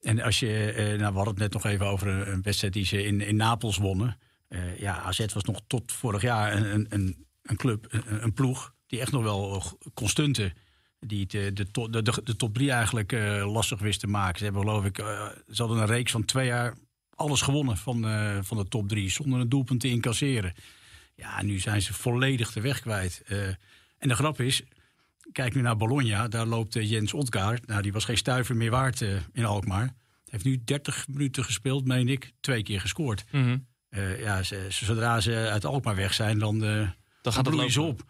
En als je, nou, we hadden het net nog even over een, een wedstrijd die ze in, in Napels wonnen. Eh, ja, AZ was nog tot vorig jaar een, een, een, club, een, ploeg die echt nog wel eh, kon stunten. Die eh, de, de, de, top drie eigenlijk lastig wist te maken. Ze hebben geloof ik, ze hadden een reeks van twee jaar alles gewonnen van, van de top drie. Zonder een doelpunt te incasseren. Ja, nu zijn ze volledig de weg kwijt. En de grap is, kijk nu naar Bologna. Daar loopt Jens Otgaard. Nou, die was geen stuiver meer waard in Alkmaar. Heeft nu 30 minuten gespeeld, meen ik. Twee keer gescoord. Mhm. Eh, ja, ze, zodra ze uit Alkmaar weg zijn, dan, eh Dan gaat het lopen. op.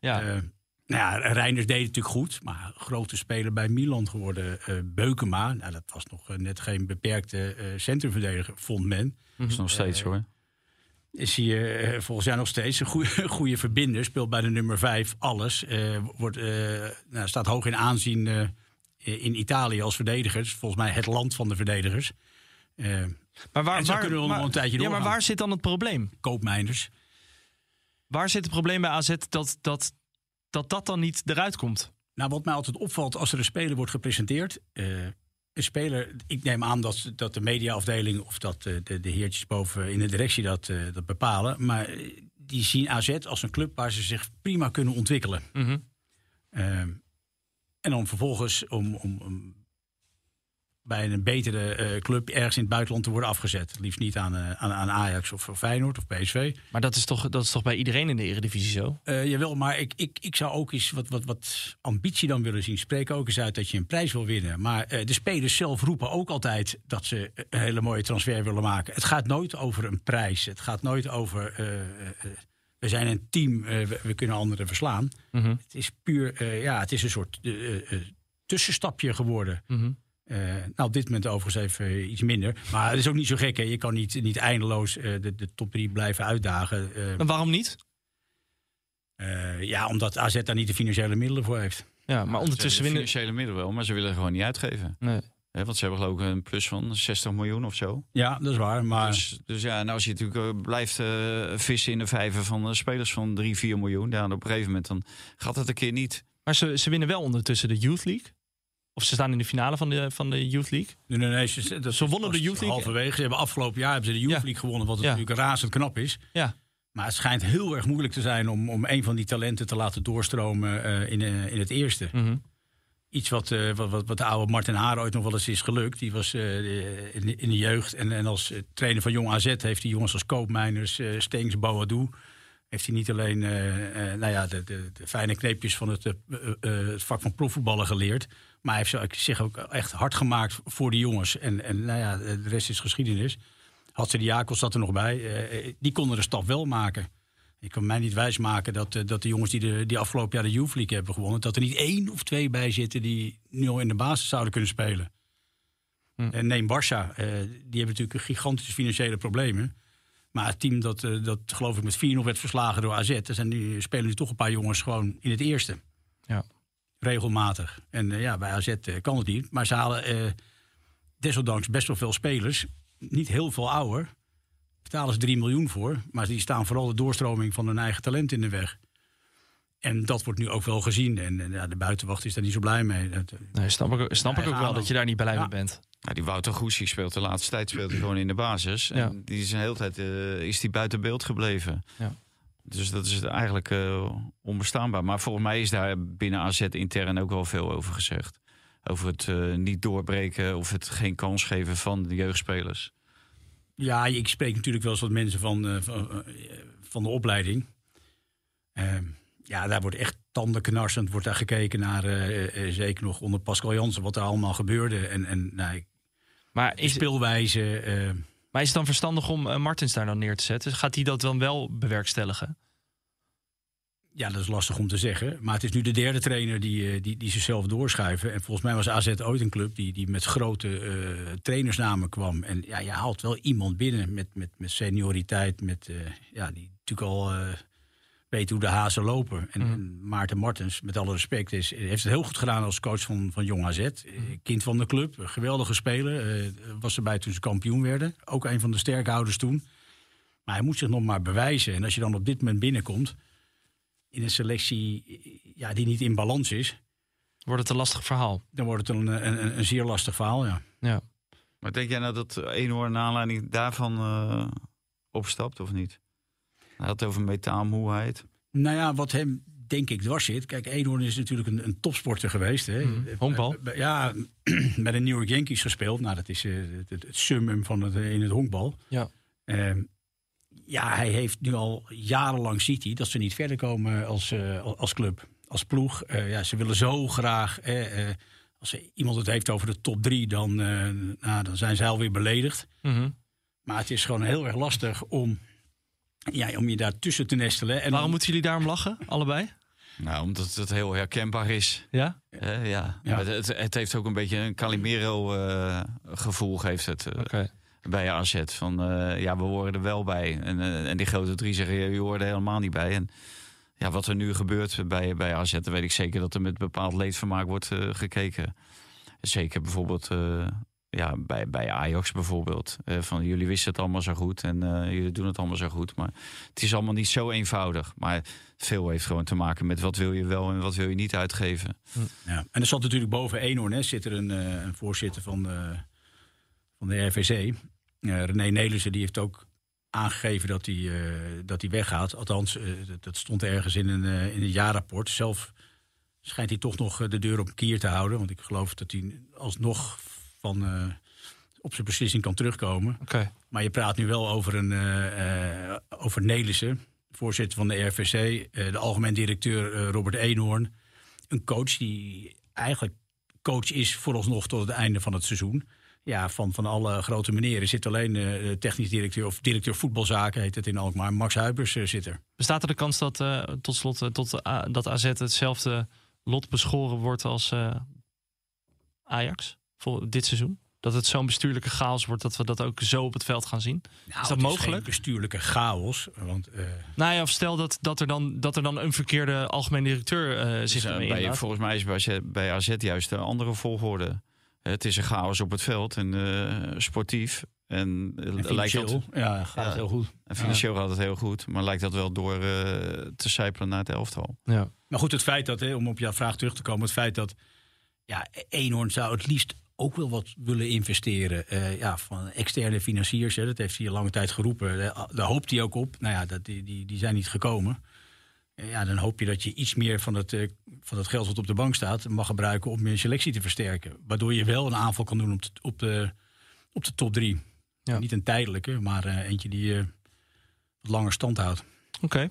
Ja. Eh, nou ja, Reiners deed het natuurlijk goed. Maar grote speler bij Milan geworden. Beukema, nou, dat was nog net geen beperkte centrumverdediger, vond men. Dat is nog steeds hoor. Is hij eh, volgens mij nog steeds een goede, goede verbinder. Speelt bij de nummer 5 alles. Wordt, nou, staat hoog in aanzien in Italië als verdediger. Dus volgens mij het land van de verdedigers. Maar waar, En zo waar, kunnen we nog een tijdje Ja, maar waar zit dan het probleem? koopmijners. Waar zit het probleem bij AZ dat dat, dat, dat dan niet eruit komt? Nou, wat mij altijd opvalt als er een speler wordt gepresenteerd. eh, een speler, ik neem aan dat, dat de mediaafdeling of dat eh, de, de heertjes boven in de directie dat, eh, dat bepalen. Maar die zien AZ als een club waar ze zich prima kunnen ontwikkelen. Mhm. Ehm, en dan vervolgens om, om, om bij een betere eh, club ergens in het buitenland te worden afgezet. Liefst niet aan, eh, aan, aan Ajax of Feyenoord of PSV. Maar dat is, toch, dat is toch bij iedereen in de Eredivisie zo? Eh, jawel, maar ik, ik, ik zou ook eens wat, wat, wat ambitie dan willen zien. Spreek ook eens uit dat je een prijs wil winnen. Maar de spelers zelf roepen ook altijd dat ze een hele mooie transfer willen maken. Het gaat nooit over een prijs. Het gaat nooit over. we zijn een team, we, we kunnen anderen verslaan. Mhm. Het is puur, ja, het is een soort tussenstapje geworden. Mhm. Eh, nou, op dit moment overigens even eh, iets minder. Maar het is ook niet zo gek. Hè. Je kan niet, niet eindeloos eh, de, de top 3 blijven uitdagen. Eh, En waarom niet? eh, ja, omdat AZ daar niet de financiële middelen voor heeft. Ja, maar ondertussen Ze hebben winnen... financiële middelen wel, maar ze willen gewoon niet uitgeven. Nee. Hè, want ze hebben geloof ik een plus van 60 miljoen of zo. Ja, dat is waar. Maar Dus, dus ja, en als je natuurlijk blijft eh, vissen in de vijver van spelers van 3, 4 miljoen, dan op een gegeven moment dan gaat het een keer niet. Maar ze, ze winnen wel ondertussen de Youth League. Of ze staan in de finale van de, van de Youth League. nee, nee, nee, ze, dat Ze wonnen de Youth League. Halverwege. Ze hebben afgelopen jaar hebben ze de Youth Ja. League gewonnen. Wat Ja. natuurlijk razend knap is. Ja. Maar het schijnt heel erg moeilijk te zijn om, om een van die talenten te laten doorstromen eh, in, eh, in het eerste. Mhm. Iets wat, eh, wat, wat, wat de oude Martin Haar ooit nog wel eens is gelukt. Die was in, de, in de jeugd. En, en als trainer van Jong AZ heeft hij jongens als Koopmijners, eh Stengs, Boadou. Heeft hij niet alleen nou ja, de, de, de fijne kneepjes van het, het vak van profvoetballen geleerd. Maar hij heeft zich- ook echt hard gemaakt voor die jongens. En, en nou ja, de rest is geschiedenis. Had ze Jakobs zat er nog bij. die konden de stap wel maken. Ik kan mij niet wijsmaken dat, dat de jongens die de, die afgelopen jaar de Youth League hebben gewonnen... dat er niet één of twee bij zitten die nu al in de basis zouden kunnen spelen. Hm. En neem Barça, die hebben natuurlijk gigantische financiële problemen. Maar het team dat, dat geloof ik met 4-0 werd verslagen door AZ... er zijn nu, spelen nu toch een paar jongens gewoon in het eerste. Ja regelmatig. En uh, ja, bij AZ uh, kan het niet. Maar ze halen uh, desondanks best wel veel spelers. Niet heel veel ouder. Betalen ze 3 miljoen voor. Maar die staan vooral de doorstroming van hun eigen talent in de weg. En dat wordt nu ook wel gezien. En, en ja, de buitenwacht is daar niet zo blij mee. Dat, nee, snap ik, snap ik ook wel dat je daar niet blij mee bent. Ja, die Wouter Goesie speelt de laatste tijd speelt hij gewoon in de basis. En die is een hele tijd is die buiten beeld gebleven. Ja. Dus dat is eigenlijk uh, onbestaanbaar. Maar volgens mij is daar binnen AZ intern ook wel veel over gezegd. Over het uh, niet doorbreken of het geen kans geven van de jeugdspelers. Ja, ik spreek natuurlijk wel eens wat mensen van, uh, van, van, de opleiding. Ehm, ja, daar wordt echt tandenknarsend wordt daar gekeken naar, zeker nog onder Pascal Jansen, wat er allemaal gebeurde. En, en nou, maar is speelwijze. Maar is het dan verstandig om uh, Martens daar dan neer te zetten? Gaat hij dat dan wel bewerkstelligen? Ja, dat is lastig om te zeggen. Maar het is nu de derde trainer die, uh, die, die zichzelf doorschuiven. En volgens mij was AZ ooit een club die, die met grote uh, trainersnamen kwam. En ja, je haalt wel iemand binnen met, met, met senioriteit. Met, ja, die natuurlijk al weet hoe de hazen lopen. En, mhm. Maarten Martens, met alle respect, is, heeft het heel goed gedaan als coach van, van Jong AZ. Mhm. Kind van de club, geweldige speler. Uh, was erbij toen ze kampioen werden. Ook een van de sterkhouders toen. Maar hij moet zich nog maar bewijzen. En als je dan op dit moment binnenkomt... in een selectie ja, die niet in balans is... Wordt het een lastig verhaal? Dan wordt het een, een, een zeer lastig verhaal, ja. ja. Maar denk jij nou dat Eenhoorn naar aanleiding daarvan uh, opstapt of niet? Hij had het over metaalmoeheid. Nou ja, wat hem denk ik dwars zit. Kijk, Eenhoorn is natuurlijk een, een topsporter geweest. Hè. Mm, honkbal? Ja, met de New York Yankees gespeeld. Nou, dat is uh, het, het, summum van het, in het honkbal. Ja. Uh, ja, hij heeft nu al jarenlang ziet hij dat ze niet verder komen als, uh, als club, als ploeg. ja, ze willen zo graag. als iemand het heeft over de top drie, dan, nou, dan zijn ze alweer beledigd. Mm Maar het is gewoon heel erg lastig om ja, om je daar tussen te nestelen. En Waarom moeten jullie daarom lachen, allebei? Nou, omdat het heel herkenbaar is. Ja? Uh, ja. ja. Het, het, heeft ook een beetje een Calimero-gevoel, uh, geeft het. Uh, okay. Bij AZ. Van ja, we horen er wel bij. En, en die grote drie zeggen, je hoort er helemaal niet bij. En ja, wat er nu gebeurt bij, bij AZ, dan weet ik zeker dat er met bepaald leedvermaak wordt gekeken. Zeker bijvoorbeeld ja, bij, bij Ajax bijvoorbeeld. Uh, van jullie wisten het allemaal zo goed en uh, jullie doen het allemaal zo goed. Maar het is allemaal niet zo eenvoudig. Maar veel heeft gewoon te maken met wat wil je wel en wat wil je niet uitgeven. Hm. Ja. En er zat natuurlijk boven Eenhoorn, hè, zit er een, uh, een voorzitter van de, van de RVC. René Nelissen, die heeft ook aangegeven dat hij, dat hij weggaat. Althans, dat stond ergens in een, in een jaarrapport. Zelf schijnt hij toch nog de deur op kier te houden. Want ik geloof dat hij alsnog van, uh, op zijn beslissing kan terugkomen. Okay. Maar je praat nu wel over, een, uh, over Nelissen, voorzitter van de RVC, de algemeen directeur Robert Eenhoorn. Een coach die eigenlijk coach is vooralsnog tot het einde van het seizoen. Ja, van, van alle grote meneren zit alleen de technisch directeur of directeur voetbalzaken, heet het in Alkmaar. Max Huibers zit er. Bestaat er de kans dat tot slot tot, dat AZ hetzelfde lot beschoren wordt als Ajax? Voor dit seizoen? Dat het zo'n bestuurlijke chaos wordt dat we dat ook zo op het veld gaan zien? Nou, is dat mogelijk? bestuurlijke chaos. Want, uh... Nou ja, of stel dat, dat, er dan, dat er dan een verkeerde algemeen directeur uh, zich dus, bij, Volgens mij is bij, bij AZ juist een andere volgorde. Het is een chaos op het veld en uh, sportief. En, en lijkt dat, ja, gaat ja, heel goed. En financieel gaat het heel goed. Maar lijkt dat wel door te sijpelen naar het elftal. Ja. Maar goed, het feit dat, hè, om op jouw vraag terug te komen... het feit dat ja, Eenhoorn zou het liefst ook wel wat willen investeren. Uh, ja, van externe financiers, hè, dat heeft hij lange tijd geroepen. Daar, hoopt hij ook op. Nou ja, dat, die, die, die zijn niet gekomen. Uh, ja, dan hoop je dat je iets meer van het, uh, van het geld wat op de bank staat... mag gebruiken om je selectie te versterken. Waardoor je wel een aanval kan doen op de, op de, op de top drie. Ja. Niet een tijdelijke, maar eentje die wat langer stand houdt. Oké. Okay.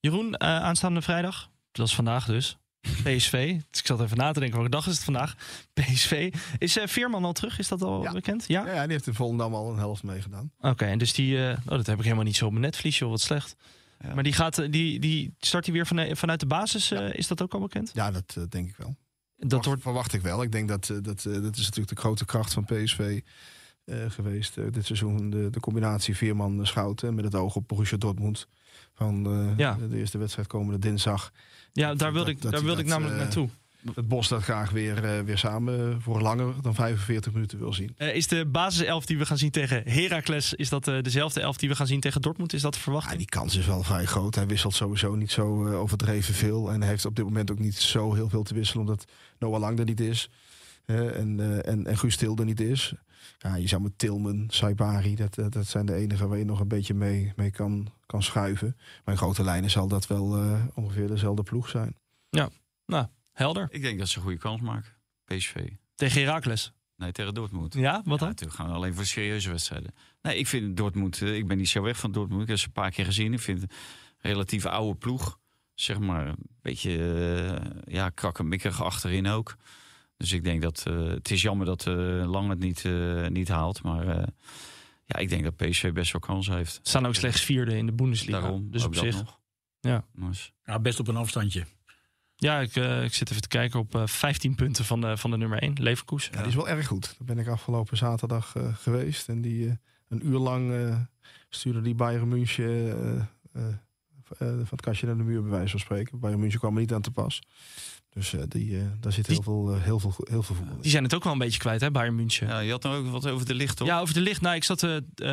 Jeroen, aanstaande vrijdag, dat is vandaag dus... PSV. Dus ik zat even na te denken, welke dag is het vandaag? PSV. Is uh, Veerman al terug? Is dat al bekend? Ja? ja? die heeft in Volendam al een helft meegedaan. Oké, en dus die... Uh, oh, dat heb ik helemaal niet zo op mijn wat slecht. Ja. Maar die, gaat, die, die start hij weer van, vanuit de basis. Uh, is dat ook al bekend? Ja, dat denk ik wel. Dat wordt... Verwacht ik wel. Ik denk dat dat, dat is natuurlijk de grote kracht van PSV. Geweest dit seizoen. De, de combinatie Veerman-Schouten met het oog op Borussia Dortmund van de, ja. de, eerste wedstrijd komende dinsdag. Ja, daar wilde ik, daar wilde ik namelijk naartoe. Het Bos dat graag weer, uh, weer samen voor langer dan 45 minuten wil zien. Uh, is de basiself die we gaan zien tegen Heracles, is dat dezelfde elf die we gaan zien tegen Dortmund? Is dat te verwachten? Ja, die kans is wel vrij groot. Hij wisselt sowieso niet zo overdreven veel. En heeft op dit moment ook niet zo heel veel te wisselen, omdat Noah Lang er niet is. En, en, en Guus Tilde niet is. Ja, je zou met Tilman, Saibari, dat, dat zijn de enige waar je nog een beetje mee, mee kan, kan schuiven. Maar in grote lijnen zal dat wel uh, ongeveer dezelfde ploeg zijn. Ja, nou, helder. Ik denk dat ze een goede kans maken, PSV. Tegen Herakles? Nee, tegen Dortmund. Ja, wat dan? Ja, gaan alleen voor serieuze wedstrijden. Nee, ik vind Dortmund, ik ben niet zo weg van Dortmund. Ik heb ze een paar keer gezien. Ik vind het een relatief oude ploeg. Zeg maar een beetje, uh, ja, krakkemikkerig achterin ook. Dus ik denk dat uh, het is jammer dat uh, Lang het niet, uh, niet haalt. Maar ja, ik denk dat PSV best wel kans heeft. Staan ook slechts vierde in de Bundesliga. Daarom, dus op zich. Nog. Ja. ja, best op een afstandje. Ja, ik, ik zit even te kijken op 15 punten van de, van de nummer 1, Leverkusen. Ja, die is wel erg goed. Daar ben ik afgelopen zaterdag geweest. En die een uur lang stuurde die Bayern München van het kastje naar de muur, bij wijze van spreken. Bayern München kwam er niet aan te pas. Dus uh, die, uh, daar zit heel, veel, uh, heel, veel, heel veel voetbal in. Die zijn het ook wel een beetje kwijt, hè, Bayern München. Ja, je had nog ook wat over de licht, toch? Ja, over de licht. Nou, ik zat,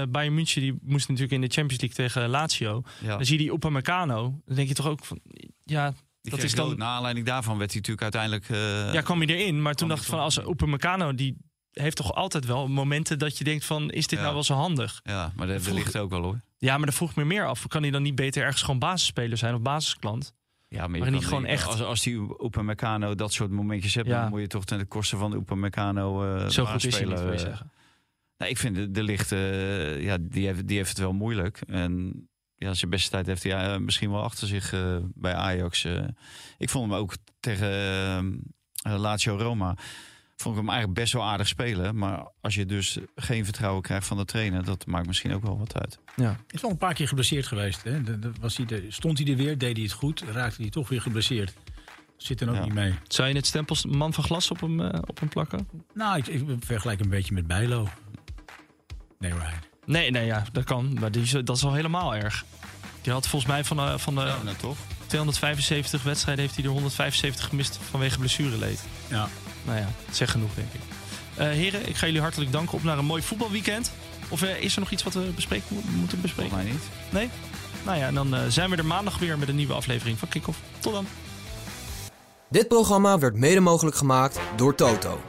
Bayern München, die moest natuurlijk in de Champions League tegen Lazio. Ja. Dan zie je die Upamecano. Dan denk je toch ook van, ja... Die dat is dan... Na aanleiding daarvan werd hij natuurlijk uiteindelijk... Ja, kwam hij erin. Maar toen dacht ik van, als Upamecano, die heeft toch altijd wel momenten dat je denkt van, is dit nou wel zo handig? Ja, maar dat ligt ook wel, hoor. Ja, maar dan vroeg ik me meer af. Kan hij dan niet beter ergens gewoon basisspeler zijn of basisklant? Ja, maar, niet gewoon echt. Als, als die Upamecano dat soort momentjes hebt, dan moet je toch ten koste van de Upamecano uh, Zo goed is hij niet, wil je zeggen. Nou, ik vind de, de licht, uh, ja, die heeft, die heeft het wel moeilijk. En ja, zijn beste tijd heeft hij uh, misschien wel achter zich uh, bij Ajax. ik vond hem ook tegen Lazio Roma vond ik hem eigenlijk best wel aardig spelen. Maar als je dus geen vertrouwen krijgt van de trainer, dat maakt misschien ook wel wat uit. Ja. Is wel een paar keer geblesseerd geweest. Hè? was hij de, stond hij er weer, deed hij het goed, raakte hij toch weer geblesseerd. Zit er ook niet mee. Zou je het stempel man van glas op hem, uh, op hem plakken? Nou, ik, ik vergelijk een beetje met Bijlo. Nee, right. Nee, nee, ja, dat kan. Maar die, dat is wel helemaal erg. Die had volgens mij van, uh, van de ja, nou, toch? 275 wedstrijden heeft hij er 175 gemist vanwege blessureleed. Ja nou ja, zeg genoeg, denk ik. Uh, heren, ik ga jullie hartelijk danken op naar een mooi voetbalweekend. Of uh, is er nog iets wat we bespreken, moeten bespreken? Volgens mij niet. Nee? Nou ja, dan uh, zijn we er maandag weer met een nieuwe aflevering van Kick-Off. Tot dan. Dit programma werd mede mogelijk gemaakt door Toto.